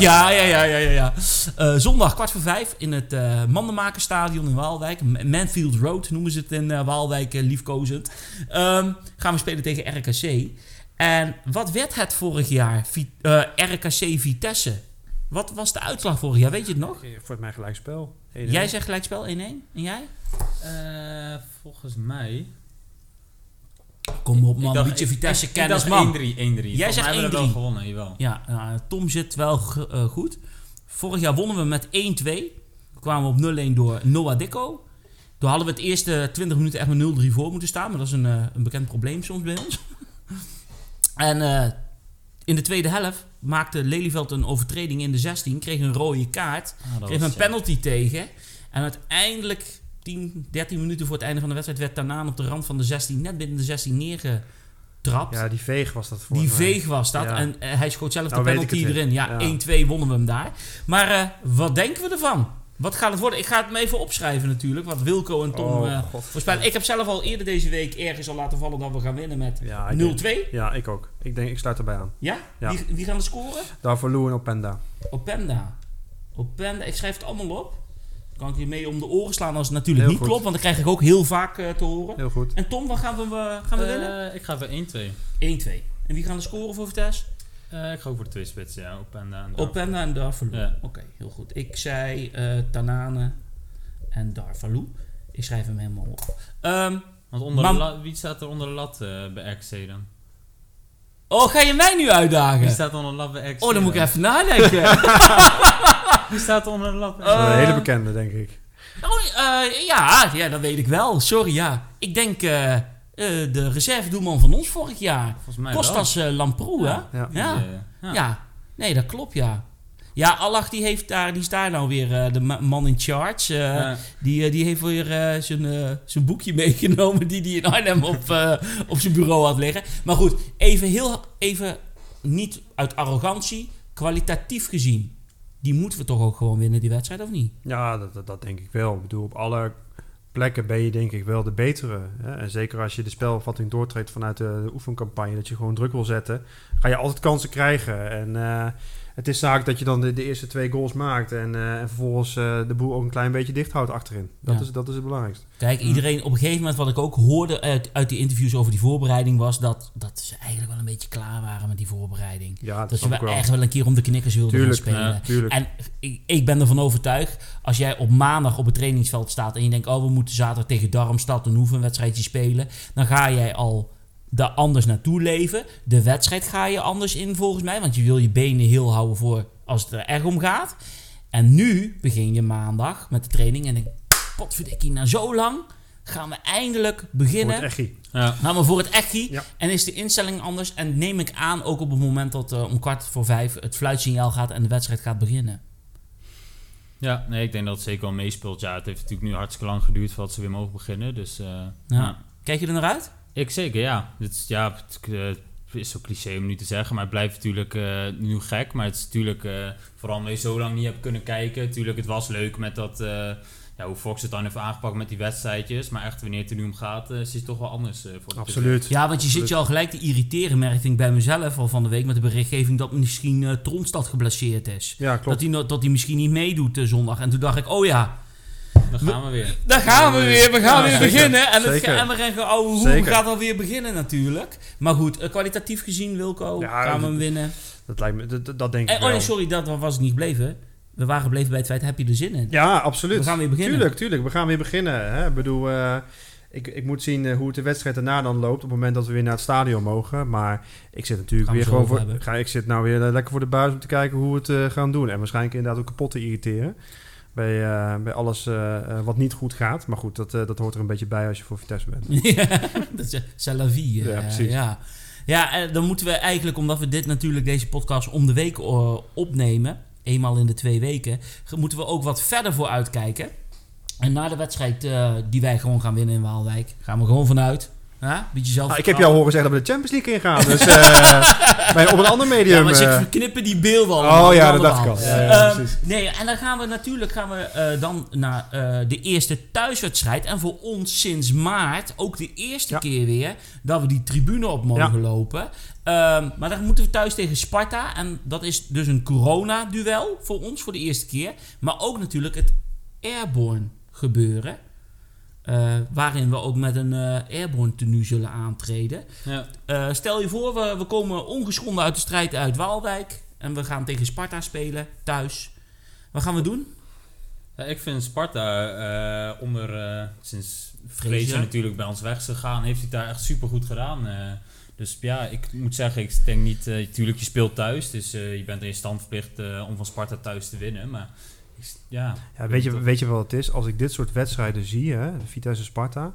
Ja, ja, ja, ja, ja. ja. Eh, zondag kwart voor vijf in het eh Mandenmakerstadion in Waalwijk. Manfield Road noemen ze het in eh, Waalwijk, liefkozend. Ehm, gaan we spelen tegen RKC. En wat werd het vorig jaar? Vi- RKC Vitesse. Wat was de uitslag vorig jaar? Weet je het nog? Voor mij gelijk spel. Jij zegt gelijkspel 1-1. En jij? Eh, volgens mij... Kom op man, dacht- beetje Vitesse kennis man. 1-3, 1-3. Jij Volgens zegt mij hebben we 1-3. wel gewonnen, jawel. Ja, nou, Tom zit wel eh, goed. Vorig jaar wonnen we met 1-2. We kwamen op 0-1 door Noah Dicko. Toen hadden we het eerste 20 minuten echt met 0-3 voor moeten staan. Maar dat is een, een bekend probleem soms bij ons. en eh, in de tweede helft maakte Lelyveld een overtreding in de 16. Kreeg een rode kaart. Ah, Kreeg een penalty tegen. En uiteindelijk, 10, 13 minuten voor het einde van de wedstrijd... werd Tanaan op de rand van de 16, net binnen de 16 neergetrapt. Ja, die veeg was dat voor Die mij. veeg was dat. Ja. En eh, hij schoot zelf Nou de penalty erin. Ja, Ja. 1-2 wonnen we hem daar. Maar eh, wat denken we ervan? Wat gaat het worden? Ik ga het me even opschrijven natuurlijk. Wat Wilco en Tom Oh, eh, voorspellen. Ik heb zelf al eerder deze week ergens al laten vallen dat we gaan winnen met Ja, ik 0-2. Ja, ik ook. Ik denk, ik sluit erbij aan. Ja? Ja. Wie, wie gaan er scoren? Daarvoor Lou en Openda. Openda. Openda. Ik schrijf het allemaal op. Dan kan ik je mee om de oren slaan als het natuurlijk Heel niet goed. klopt. Want dan krijg ik ook heel vaak eh, te horen. Heel goed. En Tom, wat gaan we, eh, gaan we winnen? Eh, ik ga voor 1-2. 1-2. En wie gaan er scoren voor Vitesse? Eh, ik ga ook voor de twee spitsen, ja. Op en aan. Openda en Darvalu. Ja. Oké, heel goed. Ik zei eh Tanane en Darvalu. Ik schrijf hem helemaal op. Ehm, Want onder Mam- de lat, wie staat er onder de lat eh, bij RKC dan? oh, ga je mij nu Wie uitdagen? staat er onder de lat bij RKC Oh, dan moet ik dan? even nadenken. Wie staat er onder de lat bij een hele bekende, denk ik. oh, ja, ja, dat weet ik wel. Sorry, ja. Ik denk eh, eh, de reservedoelman van ons vorig jaar. Volgens mij Kostas eh, Lamproe, hè? Ja. Ja. Ja. wel. Ja. ja. nee, dat klopt, ja. Ja, Allah die heeft daar, die is daar nou weer eh, de ma- man in charge. eh, Ja. Die, eh, die heeft weer eh, zijn, eh, zijn boekje meegenomen die hij in Arnhem op, eh, op zijn bureau had liggen. Maar goed, even heel even niet uit arrogantie, kwalitatief gezien. Die moeten we toch ook gewoon winnen, die wedstrijd, of niet? Ja, dat, dat, dat denk ik wel. Ik bedoel, op alle plekken ben je denk ik wel de betere. Hè? En zeker als je de spelvatting doortrekt vanuit de, de oefencampagne, dat je gewoon druk wil zetten, ga je altijd kansen krijgen. En eh, het is zaak dat je dan de, de eerste twee goals maakt en, eh, en vervolgens eh, de boel ook een klein beetje dicht houdt achterin. Dat, Ja. is, dat is het belangrijkste. Kijk, iedereen op een gegeven moment, wat ik ook hoorde uit, uit die interviews over die voorbereiding, was dat, dat ze eigenlijk wel een beetje klaar waren met die voorbereiding. Ja, dat, Dat ze wel echt wel een keer om de knikkers wilden gaan spelen. ja, Tuurlijk. En ik, ik ben ervan overtuigd, als jij op maandag op het trainingsveld staat en je denkt, oh, we moeten zaterdag tegen Darmstad een oefenwedstrijdje spelen, dan ga jij al daar anders naartoe leven. De wedstrijd ga je anders in volgens mij, want je wil je benen heel houden voor als het er echt om gaat. En nu begin je maandag met de training en denk, potverdikkie, na zo lang gaan we eindelijk Voor beginnen. het echi. Ja. Gaan we voor het echi. Ja. En is de instelling anders. En neem ik aan, ook op het moment dat eh, om kwart voor vijf het fluitsignaal gaat en de wedstrijd gaat beginnen. Ja, nee, ik denk dat het zeker wel meespeelt. Ja, het heeft natuurlijk nu hartstikke lang geduurd voordat ze weer mogen beginnen. Dus eh, ja. Kijk je er naar uit? Ik zeker, ja. Dit is, ja, het eh, is zo cliché om nu te zeggen, maar het blijft natuurlijk eh, nu gek. Maar het is natuurlijk, eh, vooral omdat je zo lang niet hebt kunnen kijken. Tuurlijk, het was leuk met dat, eh, ja, hoe Fox het dan heeft aangepakt met die wedstrijdjes. Maar echt, wanneer het er nu om gaat, eh, is het toch wel anders eh, voor de Absoluut. Ja, want je zit je al gelijk te irriteren, merkte ik bij mezelf al van de week met de berichtgeving dat misschien eh Tronstad geblesseerd is. Ja, Dat hij, dat hij misschien niet meedoet zondag. En toen dacht ik, oh ja, Dan gaan we weer. daar gaan we weer. We gaan Ja, weer zeker. beginnen. En, het, en we gaan, oh, hoe Zeker. gaat alweer beginnen natuurlijk. Maar goed, eh, kwalitatief gezien, Wilco, Ja, gaan we hem winnen. Dat, lijkt me, dat, dat denk ik En, oh wel. nee, sorry, dat was het niet gebleven. We waren gebleven bij het feit, heb je er zin in? Ja, absoluut. We gaan weer beginnen. Tuurlijk, tuurlijk. We gaan weer beginnen. Hè? Ik bedoel, eh, ik, ik moet zien eh, hoe het de wedstrijd daarna dan loopt... op het moment dat we weer naar het stadion mogen. Maar ik zit natuurlijk we weer gewoon voor... hebben. Ga, ik zit nou weer eh, lekker voor de buis om te kijken hoe we het eh, gaan doen. En waarschijnlijk inderdaad ook kapot te irriteren... Bij, eh, bij alles eh, eh, wat niet goed gaat. Maar goed, dat, dat hoort er een beetje bij als je voor Vitesse bent. Ja, dat is c'est la vie. Ja, precies. Ja, ja dan moeten we eigenlijk, omdat we dit natuurlijk, deze podcast om de week opnemen, eenmaal in de twee weken, moeten we ook wat verder voor uitkijken. En na de wedstrijd die wij gewoon gaan winnen in Waalwijk, gaan we gewoon vanuit. Ja, beetje zelf. Ah, ik heb jou horen zeggen dat we de Champions League ingaan. Dus bij, op een ander medium. Ja, maar ze eh, verknippen die beelden allemaal. oh ja, dat dacht ik al. Ja, ja, Ehm, nee, en dan gaan we natuurlijk gaan we, eh, dan naar de eerste thuiswedstrijd. En voor ons sinds maart ook de eerste Ja. keer weer dat we die tribune op mogen lopen. Ehm, maar dan moeten we thuis tegen Sparta. En dat is dus een corona-duel voor ons voor de eerste keer. Maar ook natuurlijk het Airborne gebeuren. Eh, waarin we ook met een eh Airborne tenue zullen aantreden. Ja. Eh, stel je voor, we, we komen ongeschonden uit de strijd uit Waalwijk. En we gaan tegen Sparta spelen, thuis. Wat gaan we doen? Ja, ik vind Sparta onder, sinds. Fraser natuurlijk bij ons weg is gegaan, heeft hij daar echt super goed gedaan. dus ja, ik moet zeggen, ik denk niet, natuurlijk je speelt thuis, dus je bent in stand verplicht om van Sparta thuis te winnen. Maar ja, Ja, weet, je, weet je wat het is? Als ik dit soort wedstrijden zie, hè, Vitesse Sparta,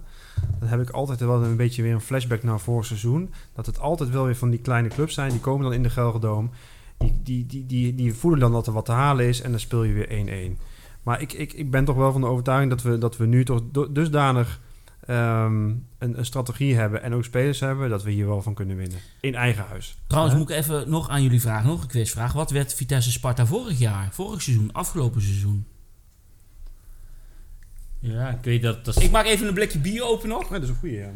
dan heb ik altijd wel een beetje weer een flashback naar vorig seizoen. Dat het altijd wel weer van die kleine clubs zijn, die komen dan in de Gelredoom. Die, die, die, die, die voelen dan dat er wat te halen is en dan speel je weer 1-1. Maar ik, ik, ik ben toch wel van de overtuiging dat we, dat we nu toch dusdanig ehm, een, een strategie hebben en ook spelers hebben, dat we hier wel van kunnen winnen. In eigen huis. Trouwens, moet ik even nog aan jullie vragen, nog een quizvraag. Wat werd Vitesse Sparta vorig jaar? Vorig seizoen, afgelopen seizoen? ja, ik weet dat, dat is- Ik maak even een blikje bier open nog. Ja, dat is een goeie, ja.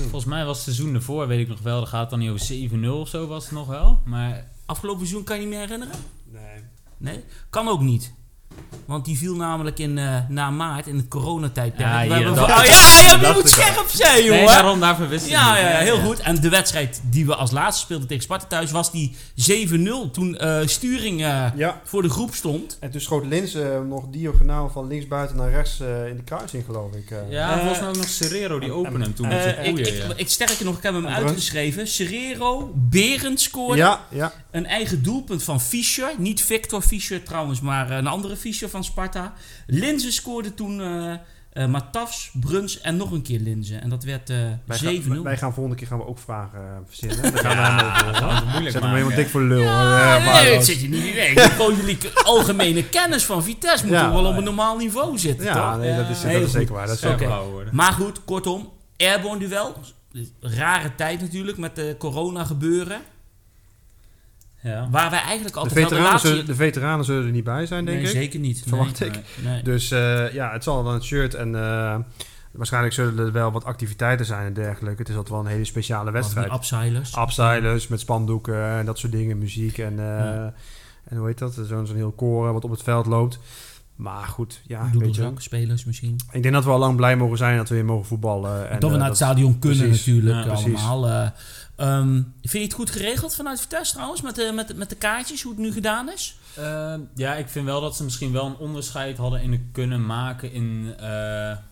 Volgens mij was het seizoen ervoor, weet ik nog wel, daar gaat het dan niet over 7-0 of zo was het nog wel. Maar Afgelopen seizoen kan je niet meer herinneren? Nee. Nee? Kan ook niet. Want die viel namelijk in, eh, na maart in het coronatijdperk. Ja, oh, ja, ja, je moet scherp zijn, nee, jongen. daarom, daarvoor wist ik Ja, het ja, ja, heel goed. En de wedstrijd die we als laatste speelden tegen Sparta thuis was die 7-0. Toen eh Sturing eh, Ja, voor de groep stond. en toen schoot Lins eh, nog diagonaal van linksbuiten naar rechts eh, in de kruising, geloof ik. eh. Ja, volgens mij ook nog Serrero, die en- opende hem toen ik, ik, ik, sterker nog, ik heb hem uitgeschreven. Serrero, Berend scoorde. ja, ja. Een eigen doelpunt van Fischer. Niet Victor Fischer trouwens, maar een andere Fischer van Sparta. Linzen scoorde toen eh eh Matafs, Bruns en nog een keer Linzen. En dat werd eh, 7-0. Wij gaan, wij gaan volgende keer gaan we ook vragen eh, verzinnen. Dan gaan we Ja, hem over dat horen. is moeilijk Zet hem helemaal dik voor lul. Ja, nee, dat zit je niet in. Gewoon jullie algemene kennis van Vitesse moet Ja. toch wel op een normaal niveau zitten, ja, toch? nee, dat is, Heel dat is goed. zeker waar. Dat is houden worden. Maar goed, kortom, airborne duel. Rare tijd natuurlijk met de corona gebeuren. Ja. Waar wij eigenlijk de, altijd wel de veteranen laatste... zullen, de veteranen zullen er niet bij zijn, denk nee, ik. zeker niet. Verwacht nee. ik. Nee. Nee. Dus eh, ja, het zal dan het shirt en eh, waarschijnlijk zullen er wel wat activiteiten zijn en dergelijke. Het is altijd wel een hele speciale wedstrijd. Upsilers. Upsilers met spandoeken en dat soort dingen, muziek en, eh, Ja. en hoe heet dat? Zo'n zo'n heel koor wat op het veld loopt. Maar goed, ja. Doedelzak, spelers misschien. Ik denk dat we al lang blij mogen zijn dat we weer mogen voetballen. En, dat we naar het stadion kunnen precies. natuurlijk Ja, precies. allemaal. Ehm, vind je het goed geregeld vanuit Vitesse trouwens? Met de, met, met de kaartjes, hoe het nu gedaan is? Eh, ja, ik vind wel dat ze misschien wel een onderscheid hadden in kunnen maken in...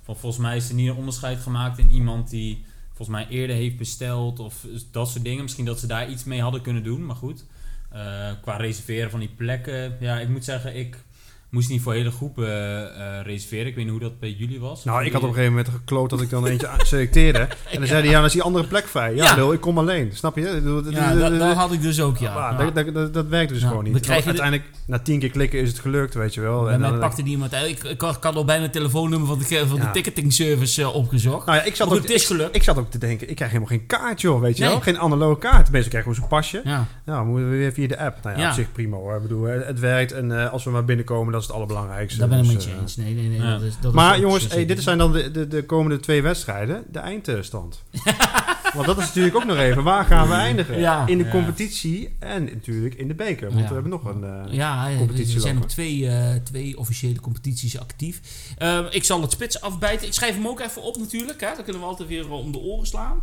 van, volgens mij is er niet een onderscheid gemaakt in iemand die volgens mij eerder heeft besteld of dat soort dingen. Misschien dat ze daar iets mee hadden kunnen doen, maar goed. Eh, qua reserveren van die plekken, ja, ik moet zeggen, ik moest niet voor hele groepen eh, eh, reserveren. Ik weet niet hoe dat bij jullie was. Nou, ik had op een gegeven moment gekloot dat ik dan eentje selecteerde. En dan zei hij, ja, dan is die andere plek vrij. Ja, Ja. lul, ik kom alleen. Snap je? Ja, dat, had ik dus ook, ja. Maar Ja. dat, dat, dat, dat werkt dus Ja, gewoon niet. dan krijg je de- uiteindelijk, na tien keer klikken is het gelukt, weet je wel. Bij En mij dan- pakte die iemand uit. Ik, ik, had- ik had al bijna het telefoonnummer van de, van de ticketing service eh, opgezocht. Nou ja, ik zat, ook, goed, het is ik, gelukt. ik zat ook te denken, ik krijg helemaal geen kaart, joh, weet je Nee. wel. Geen analoge kaart. Mensen krijgen gewoon zo'n pasje. Ja. Nou, moeten we weer via de app. Nou ja, Ja. op zich prima hoor. Ik bedoel, het het werkt en eh, als we maar binnenkomen, dat is het allerbelangrijkste. Daar ben ik Dus, met je eh, eens. Nee, nee, nee. Ja. Dat is, dat is Maar jongens, hey, dit zijn dan de, de, de komende twee wedstrijden. De eindstand. Want dat is natuurlijk ook nog even. Waar gaan we eindigen? Ja. In de Ja. competitie en natuurlijk in de beker. Want Ja. we hebben nog een... eh, Ja, competitie er zijn nog twee, eh, twee officiële competities actief. Eh, ik zal het spits afbijten. Ik schrijf hem ook even op natuurlijk. Hè. Dan kunnen we altijd weer om de oren slaan.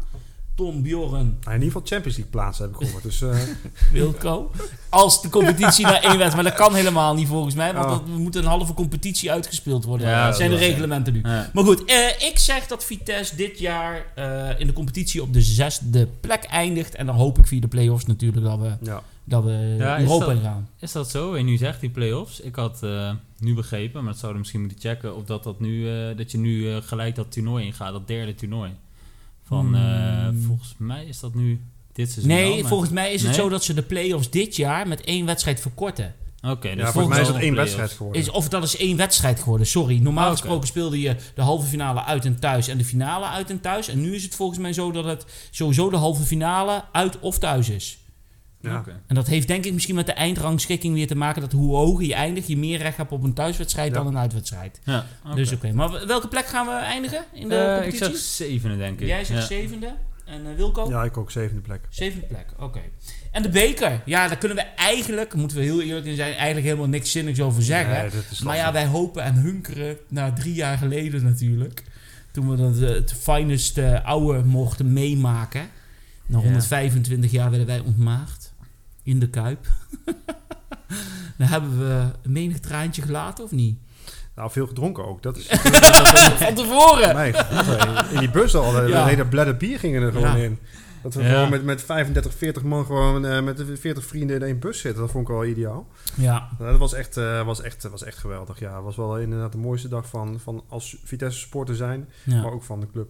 Tom, Bjorn, nou, in ieder geval Champions League plaatsen heb ik gehoord. Dus eh, Wilco. Als de competitie naar één wedstrijd. Maar dat kan helemaal niet volgens mij. Want Oh. dat, we moeten een halve competitie uitgespeeld worden. Ja, dat zijn de reglementen nu. Ja. Maar goed, eh, ik zeg dat Vitesse dit jaar eh, in de competitie op de zesde plek eindigt. En dan hoop ik via de play-offs natuurlijk dat we, ja. dat we Europa in gaan. Is dat zo? En nu zegt die play-offs. Ik had eh, nu begrepen, maar dat zouden we misschien moeten checken of dat, dat, nu, eh, dat je nu gelijk dat toernooi ingaat, dat derde toernooi. Van eh, Hmm. volgens mij is dat nu dit seizoen. wel, Nee, maar- volgens mij is het Nee? zo dat ze de play-offs dit jaar met één wedstrijd verkorten. Oké, dus ja, volgens mij is het één wedstrijd geworden. Is, of dat is één wedstrijd geworden, sorry. Normaal gesproken speelde je de halve finale uit en thuis en de finale uit en thuis. En nu is het volgens mij zo dat het sowieso de halve finale uit of thuis is. Ja. En dat heeft denk ik misschien met de eindrangschikking weer te maken dat hoe hoger je eindigt, je meer recht hebt op een thuiswedstrijd Ja. dan een uitwedstrijd. Ja. Dus oké. Maar welke plek gaan we eindigen in de Eh, ik competitie? zeg zevende, denk ik. Jij zegt Ja. zevende en eh, Wilco? ja, ik ook zevende plek. Zevende plek, oké. En de beker, ja, daar kunnen we eigenlijk, moeten we heel eerlijk in zijn, eigenlijk helemaal niks zinnigs over zeggen. Nee, dat is maar ja, wij hopen en hunkeren na drie jaar geleden natuurlijk. Toen we dat, eh, het finest oude mochten meemaken. Na Ja. 125 jaar werden wij ontmaagd. In de Kuip. Dan hebben we een menig traantje gelaten, of niet? Nou, veel gedronken ook. Dat is Van tevoren! mij. In die bus al, de Ja. hele bladder bier gingen er gewoon Ja. in. Dat we Ja. gewoon met, met 35, 40 man gewoon eh, met de 40 vrienden in één bus zitten. Dat vond ik wel ideaal. Ja, Nou, dat was echt, eh, was echt, was echt geweldig. Ja, was wel inderdaad de mooiste dag van, van als Vitesse supporter zijn, ja. maar ook van de club.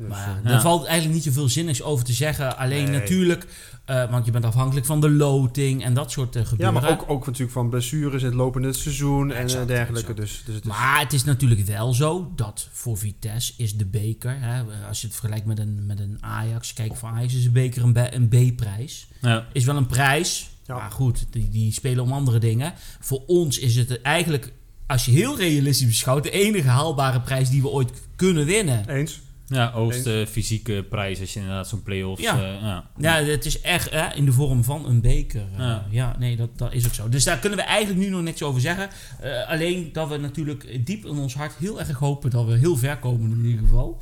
Dus, Maar eh, ja, Ja. daar valt eigenlijk niet zoveel zinnigs over te zeggen. Alleen Nee. natuurlijk, eh, want je bent afhankelijk van de loting en dat soort eh, ja, gebeuren. maar ook, ook natuurlijk van blessures in het lopende seizoen en Exact, eh, dergelijke. Dus, dus het is, Maar het is natuurlijk wel zo dat voor Vitesse is de beker, hè, als je het vergelijkt met een, met een Ajax, kijk voor Ajax is een beker een B-prijs. Ja. Is wel een prijs, Ja. maar goed, die, die spelen om andere dingen. Voor ons is het eigenlijk, als je heel realistisch beschouwt, de enige haalbare prijs die we ooit kunnen winnen. eens. Ja, hoogste fysieke prijs als je inderdaad zo'n play-offs... Ja. eh, ja. Ja, het is echt in de vorm van een beker. eh, ja. Ja. nee, dat, dat is ook zo. Dus daar kunnen we eigenlijk nu nog niks over zeggen. Eh, alleen dat we natuurlijk diep in ons hart heel erg hopen dat we heel ver komen in ieder geval.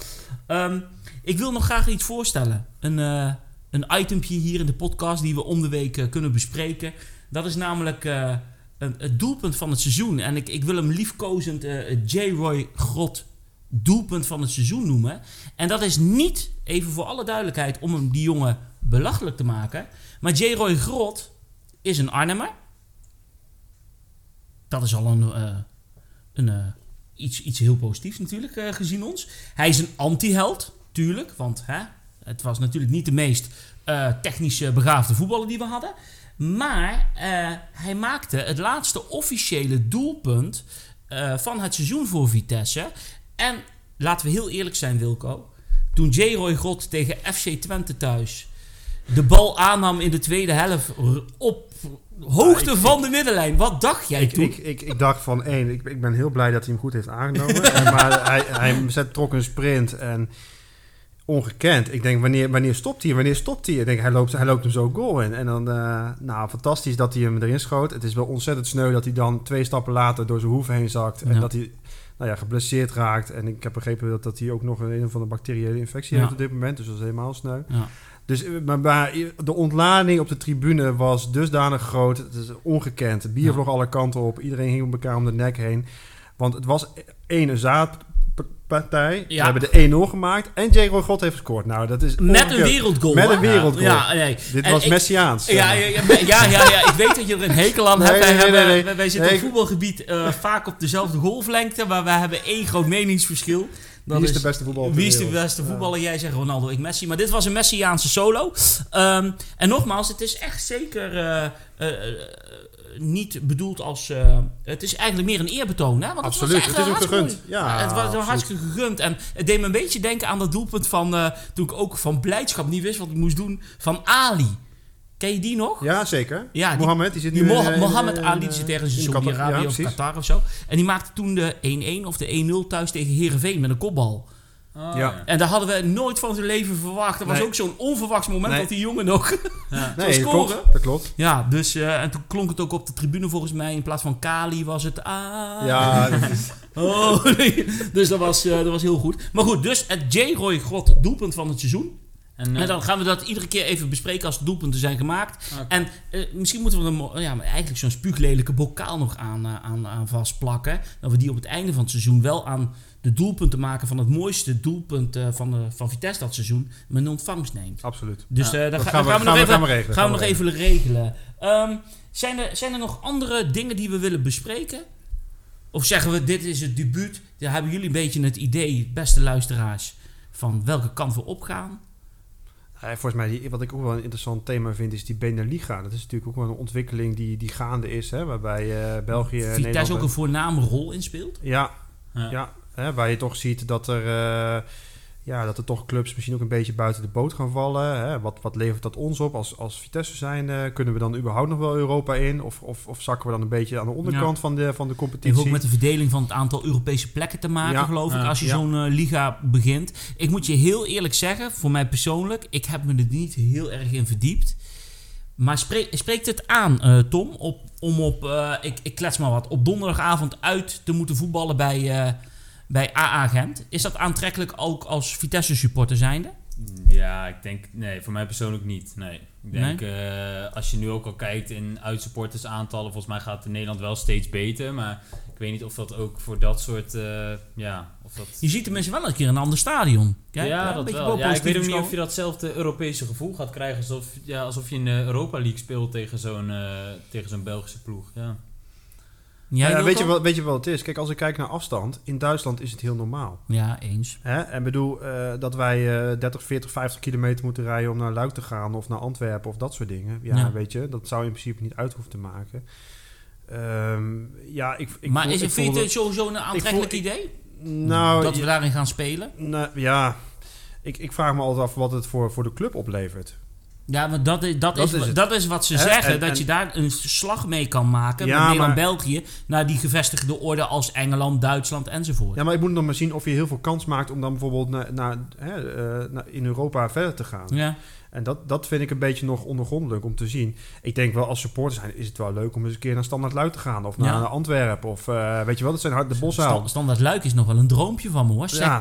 Ehm, ik wil nog graag iets voorstellen. Een, een itempje hier in de podcast die we om de week eh, kunnen bespreken. Dat is namelijk een- het doelpunt van het seizoen. En ik, ik wil hem liefkozend J. Roy Grot doelpunt van het seizoen noemen. En dat is niet, even voor alle duidelijkheid, om hem die jongen belachelijk te maken. Maar J. Roy Grot is een Arnhemmer. Dat is al een, eh, een, eh, iets, iets heel positiefs natuurlijk, eh, gezien ons. Hij is een anti-held, tuurlijk. Want hè, het was natuurlijk niet de meest technisch begaafde voetballer die we hadden. Maar hij maakte het laatste officiële doelpunt van het seizoen voor Vitesse. En laten we heel eerlijk zijn, Wilco. Toen J. Roy Grot tegen FC Twente thuis de bal aannam in de tweede helft op hoogte ik- van de middenlijn. Wat dacht jij Ik, toen? ik, ik, ik dacht van één, ik, ik ben heel blij dat hij hem goed heeft aangenomen. En, maar hij, hij zet, trok een sprint en ongekend. Ik denk, wanneer, wanneer stopt hij? Wanneer stopt hij? Ik denk, hij loopt, hij loopt hem zo goal in. En dan, eh, nou, fantastisch dat hij hem erin schoot. Het is wel ontzettend sneu dat hij dan twee stappen later door zijn hoef heen zakt. En dat hij, nou ja, geblesseerd raakt. En ik heb begrepen dat, dat hij ook nog een, een of andere bacteriële infectie Ja. heeft op dit moment. Dus dat is helemaal sneu. Ja. Dus eh, maar, maar de ontlading op de tribune was dusdanig groot. Het is ongekend. Het bier vloog alle kanten op. Iedereen hing om elkaar om de nek heen. Want het was één een zaadpartij. Ja. We hebben de 1-0 gemaakt. En J. Roy God heeft gescoord. Nou, dat is Met een wereldgoal. Met een wereldgoal. Ja, nee. Dit En was ik- Messiaans. Ja, ja, ja, ja, ik weet dat je er een hekel aan Nee, hebt. Wij, nee, hebben- nee. wij- wij zitten op voetbalgebied eh, vaak op dezelfde golflengte, maar wij hebben één groot meningsverschil. Dat Wie is de beste voetballer Wie is de beste voetballer? Jij zegt Ronaldo, ik Messi. Maar dit was een Messiaanse solo. Ehm, en nogmaals, het is echt zeker eh, eh, niet bedoeld als... eh, het is eigenlijk meer een eerbetoon. Hè? Want Absoluut. Het is hartstikke gegund. Ja, het was absoluut. hartstikke gegund. En het deed me een beetje denken aan dat doelpunt van... eh, toen ik ook van blijdschap niet wist wat ik moest doen. Van Ali. Ken je die nog? Ja, zeker. Ja, die- Mohammed, die zit Die nu Mo- in, eh, Mohammed in, Ali eh, zit ergens in in Qatar. Saudi-Arabië Ja, of. Qatar of zo. En die maakte toen de 1-1 of de 1-0 thuis tegen Heerenveen met een kopbal. Oh, Ja. En daar hadden we nooit van zijn leven verwacht. Dat was ook zo'n onverwachts moment Nee. dat die jongen nog... Ja. Nee, dat klopt. Dat klopt. ja, dus... eh, en toen klonk het ook op de tribune volgens mij. In plaats van Kali was het... Ah. Ja, dat is, Oh, nee. Dus dat was, eh, dat was heel goed. Maar goed, dus het J. Roy Grot doelpunt van het seizoen. En, eh, En dan gaan we dat iedere keer even bespreken als doelpunten zijn gemaakt. En eh, misschien moeten we er ja, maar eigenlijk zo'n spuuglelijke bokaal nog aan, aan, aan vastplakken. Dat we die op het einde van het seizoen wel aan de doelpunten maken van het mooiste doelpunt eh, van, de, van Vitesse dat seizoen met een ontvangst neemt. absoluut. Dus Ja, eh, Dat gaan we, gaan we nog even, gaan we regelen. gaan we nog even regelen. Ehm, zijn, er, zijn er nog andere dingen die we willen bespreken? Of zeggen we, dit is het debuut. Dan hebben jullie een beetje het idee, beste luisteraars, van welke kant we opgaan? Ja, volgens mij, die, wat ik ook wel een interessant thema vind, is die Beneliga. Dat is natuurlijk ook wel een ontwikkeling die, die gaande is, hè, waarbij eh, België... Vitesse Nederland- ook een voorname rol in speelt? Ja, ja. ja hè, waar je toch ziet dat er, eh, ja, dat er toch clubs misschien ook een beetje buiten de boot gaan vallen. Hè. Wat, wat levert dat ons op als, als Vitesse zijn? eh, kunnen we dan überhaupt nog wel Europa in? Of, of, of zakken we dan een beetje aan de onderkant van, de, van de Het competitie? heeft ook met de verdeling van het aantal Europese plekken te maken, Ja, geloof ik, als je ja. zo'n eh, liga begint. Ik moet je heel eerlijk zeggen, voor mij persoonlijk, ik heb me er niet heel erg in verdiept. Maar spreek, spreekt het aan, eh, Tom, op, om op, eh, ik, ik klets maar wat, op donderdagavond uit te moeten voetballen bij, eh, bij AA Gent? Is dat aantrekkelijk ook als Vitesse supporter zijnde? Ja, ik denk, nee, voor mij persoonlijk niet. Nee. Ik denk, eh, als je nu ook al kijkt in uitsupportersaantallen, volgens mij gaat Nederland wel steeds beter. Maar ik weet niet of dat ook voor dat soort, eh, ja, of dat... Je ziet tenminste wel een keer een ander stadion. Kijk, ja, dat wel. Ja, ik weet ook niet of je datzelfde Europese gevoel gaat krijgen alsof, ja, alsof je in de Europa League speelt tegen zo'n eh, tegen zo'n Belgische ploeg. Ja. Ja, Wilco? weet, je wat, weet je wat het is? Kijk, als ik kijk naar afstand, in Duitsland is het heel normaal. Ja, eens. Hè? En bedoel, eh, dat wij eh 30, 40, 50 kilometer moeten rijden om naar Luik te gaan of naar Antwerpen of dat soort dingen. Ja, Ja. weet je, dat zou je in principe niet uit hoeven te maken. Ehm, ja, ik, ik maar voel- is ik vind je het sowieso een aantrekkelijk idee? Nou, dat we daarin gaan spelen? nou, ja, ik, ik vraag me altijd af wat het voor, voor de club oplevert. Ja, maar dat is, dat Dat is, dat is wat ze zeggen. En- dat en- je daar een slag mee kan maken. Ja, met België. Naar die gevestigde orde als Engeland, Duitsland enzovoort. Ja, maar ik moet nog maar zien of je heel veel kans maakt om dan bijvoorbeeld naar, naar, hè, eh, naar- in Europa verder te gaan. Ja. En dat, dat vind ik een beetje nog ondergrondelijk om te zien. Ik denk wel als supporter zijn is het wel leuk om eens een keer naar Standaard Luik te gaan. Of naar Ja. Antwerpen. Of eh, weet je wel, dat zijn hard de boshaal. Standaard Luik is nog wel een droompje van me hoor. Ja.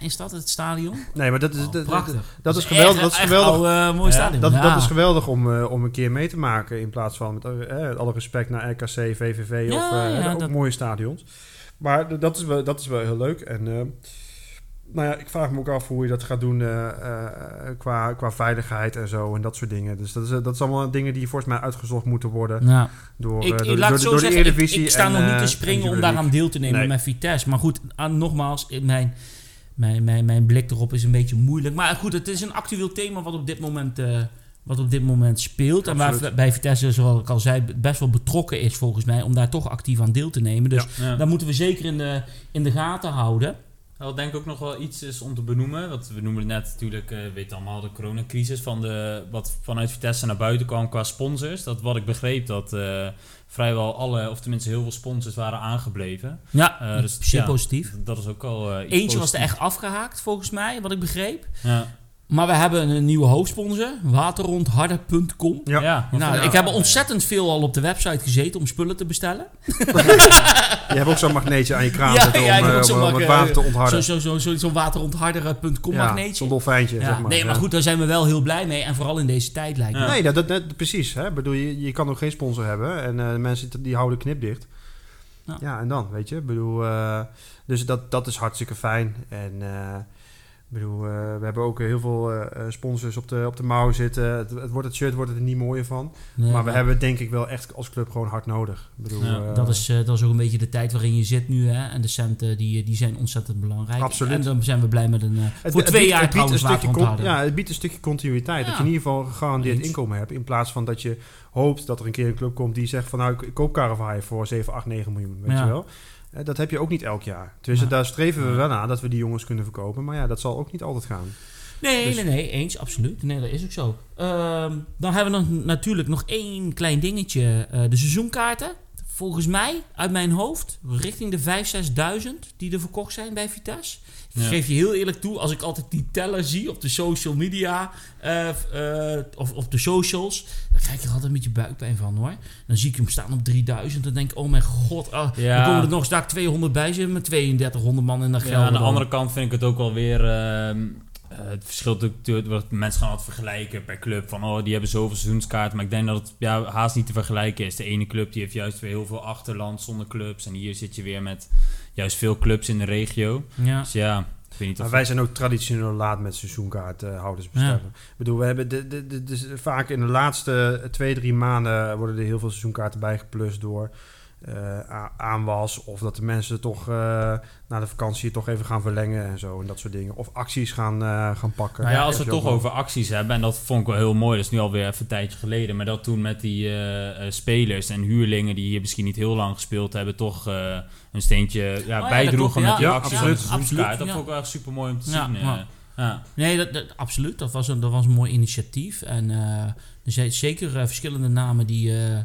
Is dat het stadion? Nee, maar dat is, Oh, dat, prachtig. dat is geweldig. Dat is geweldig. Echt, oude, mooi stadion. Dat, Ja. dat is geweldig om, eh, om een keer mee te maken. In plaats van met eh, alle respect naar RKC, VVV of eh, ook mooie stadions. Maar dat is wel, dat is wel heel leuk. En eh, nou ja, ik vraag me ook af hoe je dat gaat doen eh, eh, qua, qua veiligheid en zo en dat soort dingen. Dus dat, is, eh, dat is allemaal dingen die volgens mij uitgezocht moeten worden Ja. door, Ik, ik door, door, de zeggen, ik, Eredivisie. ik sta en, nog niet te en springen om daaraan deel te nemen Nee. met Vitesse. Maar goed, aan, nogmaals, mijn, mijn, mijn, mijn blik erop is een beetje moeilijk. Maar goed, het is een actueel thema wat op dit moment, eh, wat op dit moment speelt. En waar bij Vitesse, zoals ik al zei, best wel betrokken is volgens mij om daar toch actief aan deel te nemen. Dus Ja. dat moeten we zeker in de, in de gaten houden. Wat denk ik ook nog wel iets is om te benoemen. Want we noemen het net natuurlijk, eh weet allemaal, de coronacrisis. Van de, wat vanuit Vitesse naar buiten kwam qua sponsors. Dat wat ik begreep, dat eh, vrijwel alle, of tenminste heel veel sponsors waren aangebleven. Ja, Eh, dus, zeer ja, positief. Dat is ook al Eentje was er echt afgehaakt, volgens mij, wat ik begreep. Ja. Maar we hebben een nieuwe hoofdsponsor, waterrondharder.com. Ja. Ja. Nou, Ja. ik heb ontzettend veel al op de website gezeten om spullen te bestellen. Je hebt ook zo'n magneetje aan je kraan Ja, zitten ja, ik om, eh, zo'n om, om mag- het water te Zo'n ontharden. zo, zo, zo, Ja, magneetje. Zo'n dolfijntje, Ja, zeg maar. nee, maar goed, daar zijn we wel heel blij mee. En vooral in deze tijd lijkt me. Nee, dat, dat, dat- precies. Hè? Ik Bedoel, je, je kan ook geen sponsor hebben. En eh, de mensen die houden knipdicht. Ja. Ja. en dan, weet je. Ik bedoel, eh, dus dat, dat is hartstikke fijn. En eh, ik bedoel, eh, we hebben ook heel veel eh, eh, sponsors op de, op de mouw zitten. Het, het wordt het shirt wordt het er niet mooier van. Nee, maar we hebben het denk ik wel echt als club gewoon hard nodig. Ik bedoel, Ja. dat, is, dat is ook een beetje de tijd waarin je zit nu. Hè? En de centen die, die zijn ontzettend belangrijk. Absoluut. En dan zijn we blij met een... het- voor het twee biedt- jaar biedt een stukje. Ja, het biedt een stukje continuïteit. Ja. Dat je in ieder geval gegarandeerd Eens. inkomen hebt. In plaats van dat je hoopt dat er een keer een club komt die zegt van... nou, ik, ik koop Caravai voor 7, 8, 9 miljoen. Weet Ja. je wel? Eh, Dat heb je ook niet elk jaar. Dus Ja. daar streven we wel naar dat we die jongens kunnen verkopen. Maar ja, dat zal ook niet altijd gaan. Nee, Dus- nee, nee, eens, absoluut. Nee, dat is ook zo. Ehm, dan hebben we nog, natuurlijk nog één klein dingetje. eh, de seizoenkaarten. Volgens mij, uit mijn hoofd, richting de 5.000, 6.000 die er verkocht zijn bij Vitesse. Ik Ja. geef je heel eerlijk toe, als ik altijd die teller zie op de social media eh, eh, of op de socials, dan krijg ik er altijd een beetje buikpijn van hoor. Dan zie ik hem staan op 3000, dan denk ik, oh mijn god, ah, Ja. dan komen er nog daar 200 bij zitten met 3200 man in de Ja, Gelderland. aan de andere kant vind ik het ook wel weer. ehm, eh, het verschilt natuurlijk. wat Mensen gaan altijd vergelijken per club. Van oh, die hebben zoveel seizoenskaarten. Maar ik denk dat het ja, haast niet te vergelijken is. De ene club die heeft juist weer heel veel achterland zonder clubs. En hier zit je weer met juist veel clubs in de regio. Ja. Dus ja, ik weet niet Maar wij zijn ook traditioneel laat met seizoenkaarthouders bestellen. Ik bedoel, we hebben de, de, de, de- vaak in de laatste twee, drie maanden worden er heel veel seizoenkaarten bijgeplust door eh, a- aanwas. Of dat de mensen toch eh, na de vakantie toch even gaan verlengen en zo. En dat soort dingen. Of acties gaan, eh, gaan pakken. Nou ja, als we het toch wel. over acties hebben, en dat vond ik wel heel mooi, dat is nu alweer even een tijdje geleden, maar dat toen met die spelers en huurlingen die hier misschien niet heel lang gespeeld hebben, toch eh, een steentje ja, Oh bijdroegen met ja. die Ja, acties absoluut. de. Absoluut, Dat ja. vond ik wel echt super mooi om te Ja, zien. ja. ja. Nee, dat, dat- absoluut. Dat was, een, dat was een mooi initiatief. En eh, er zijn zeker verschillende namen die, eh,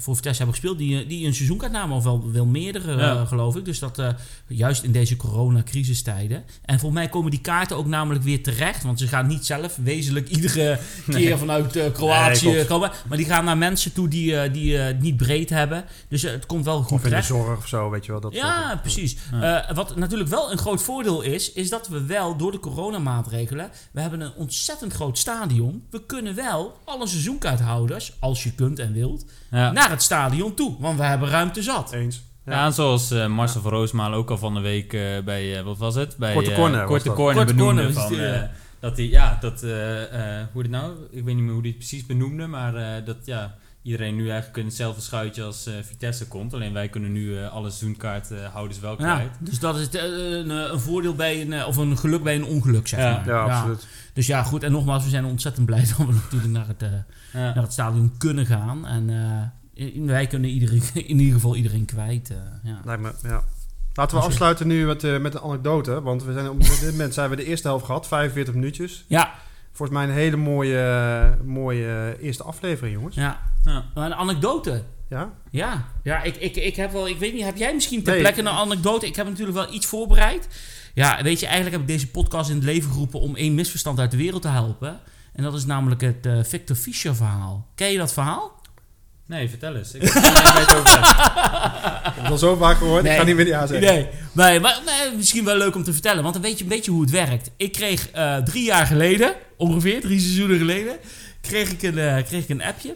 voor Vitesse hebben gespeeld, die, die een seizoenkaart namen, of wel, wel meerdere, Ja. eh, geloof ik. Dus dat eh, juist in deze coronacrisistijden. En volgens mij komen die kaarten ook namelijk weer terecht, want ze gaan niet zelf wezenlijk iedere keer vanuit eh, Kroatië Nee, komen, maar die gaan naar mensen toe die, eh, die eh, het niet breed hebben. Dus eh, het komt wel goed Of in de zorg of zo, weet je wel. Dat Ja, soort- precies. Ja. Eh, wat natuurlijk wel een groot voordeel is, is dat we wel door de coronamaatregelen, we hebben een ontzettend groot stadion. We kunnen wel alle seizoenkaarthouders, als je kunt en wilt, Ja. naar het stadion toe. Want we hebben ruimte zat. Eens. Ja, en zoals eh, Marcel van Roosmalen ook al van de week eh, bij, eh, wat was het? Bij, Korte eh, Corner was Korte. Corner Korte benoemde Corner, van, die, dat hij, ja, dat, eh, eh, hoe het nou, ik weet niet meer hoe hij het precies benoemde, maar eh, dat, ja, iedereen nu eigenlijk in hetzelfde schuitje als eh, Vitesse komt. Alleen wij kunnen nu eh, alle seizoenkaarthouders wel Ja, kwijt. dus dat is eh, een, eh, een voordeel bij een, eh, of een geluk bij een ongeluk, zeg Ja. maar. Ja, absoluut. Dus ja, goed. En nogmaals, we zijn ontzettend blij dat we natuurlijk naar het, eh, Ja. naar het stadion kunnen gaan. En eh, in- wij kunnen iedereen, in ieder geval iedereen kwijt. eh, ja. Lijkt me, ja. Laten we je- afsluiten nu met, eh, met een anekdote. Want we zijn op dit moment zijn we de eerste helft gehad, 45 minuutjes. ja, Volgens mij een hele mooie, mooie eerste aflevering, jongens. ja. Ja. Maar een anekdote. Ja? Ja, ja ik, ik, ik heb wel, ik weet niet, heb jij misschien ter Nee. plekke een anekdote? Ik heb natuurlijk wel iets voorbereid. Ja, weet je, eigenlijk heb ik deze podcast in het leven geroepen om één misverstand uit de wereld te helpen. En dat is namelijk het eh, Victor Fischer verhaal. Ken je dat verhaal? Nee, vertel eens. Ik weet het over. Ik heb het al zo vaak gehoord, Nee. ik ga niet meer ja zeggen. Nee, nee maar nee, misschien wel leuk om te vertellen, want dan weet je een beetje hoe het werkt. Ik kreeg eh, drie jaar geleden, ongeveer drie seizoenen geleden, kreeg ik een, eh, kreeg ik een appje.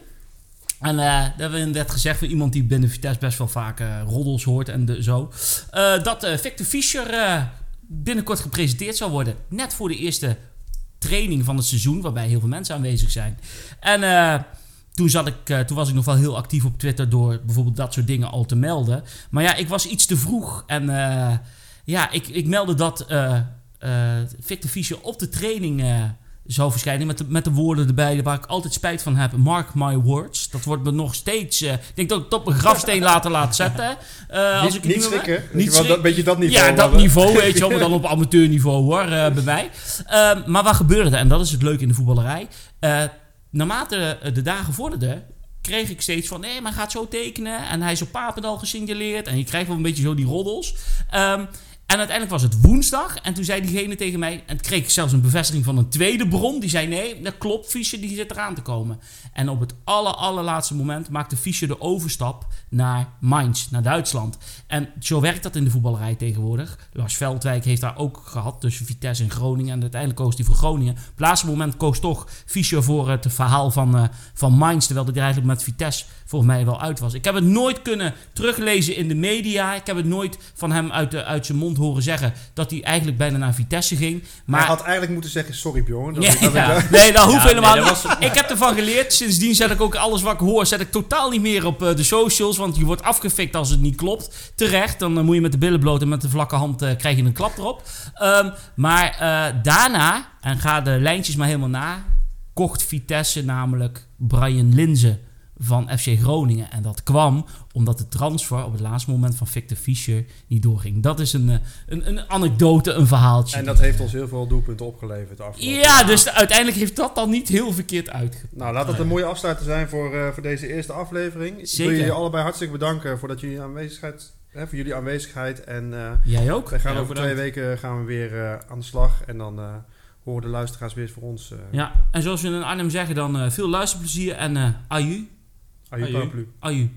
En eh daar werd gezegd van iemand die binnen Vitesse best wel vaak eh, roddels hoort en zo. eh, dat Victor Fischer binnenkort gepresenteerd zal worden. Net voor de eerste training van het seizoen, waarbij heel veel mensen aanwezig zijn. En toen, zat ik, toen was ik nog wel heel actief op Twitter door bijvoorbeeld dat soort dingen al te melden. Maar ja, ik was iets te vroeg. En ja, ik, ik meldde dat Victor Fischer op de training zou verschijnen. Met de, met de woorden erbij waar ik altijd spijt van heb. Mark my words. Dat wordt me nog steeds... eh, ik denk dat ik het op een grafsteen later laat zetten. als Niet, ik het niet schrikken. Niet Weet je dat, dat niveau. ja, dat hadden. niveau, weet je wel, maar dan op amateurniveau hoor, eh, bij mij. Ehm, maar wat gebeurde er? En dat is het leuke in de voetballerij. Naarmate de dagen vorderden, kreeg ik steeds van... nee, maar gaat zo tekenen en hij is op Papendal gesignaleerd... en je krijgt wel een beetje zo die roddels. Ehm, en uiteindelijk was het woensdag en toen zei diegene tegen mij... en kreeg ik zelfs een bevestiging van een tweede bron... die zei, nee, dat klopt, Fischer die zit eraan te komen. En op het aller, allerlaatste moment maakte Fischer de overstap naar Mainz, naar Duitsland. En zo werkt dat in de voetballerij tegenwoordig. Lars Veldwijk heeft daar ook gehad tussen Vitesse en Groningen. En uiteindelijk koos hij voor Groningen. Op het laatste moment koos toch Fischer voor het verhaal van, eh, van Mainz. Terwijl hij eigenlijk met Vitesse volgens mij wel uit was. Ik heb het nooit kunnen teruglezen in de media. Ik heb het nooit van hem uit, de, uit zijn mond horen zeggen dat hij eigenlijk bijna naar Vitesse ging. Maar hij had eigenlijk moeten zeggen, sorry Bjorn. Dat ja, ik- dat ik- ja. Nee, dat hoeft Ja, helemaal nee, niet. Ik heb ervan geleerd. Sindsdien zet ik ook alles wat ik hoor, zet ik totaal niet meer op eh, de socials. Want je wordt afgefikt als het niet klopt. Terecht, dan eh, moet je met de billen bloot en met de vlakke hand eh, krijg je een klap erop. Ehm, maar eh, daarna, en ga de lijntjes maar helemaal na, kocht Vitesse namelijk Brian Linzen van FC Groningen. En dat kwam omdat de transfer op het laatste moment van Victor Fischer niet doorging. Dat is een, eh, een, een anekdote, een verhaaltje. En dat heeft ons heel veel doelpunten opgeleverd. afgelopen Ja, dus uiteindelijk heeft dat dan niet heel verkeerd uitgepakt. Nou, laat het een mooie afsluiter zijn voor, eh, voor deze eerste aflevering. Ik Zeker. wil jullie allebei hartstikke bedanken voor, dat jullie aanwezigheid, hè, voor jullie aanwezigheid. En eh, Jij ook? wij gaan Ja, over bedankt. twee weken gaan we weer eh, aan de slag. En dan eh, horen de luisteraars weer voor ons. eh Ja, en zoals we in Arnhem zeggen dan eh, veel luisterplezier en eh aju, Aju Aju. paraplu. aju.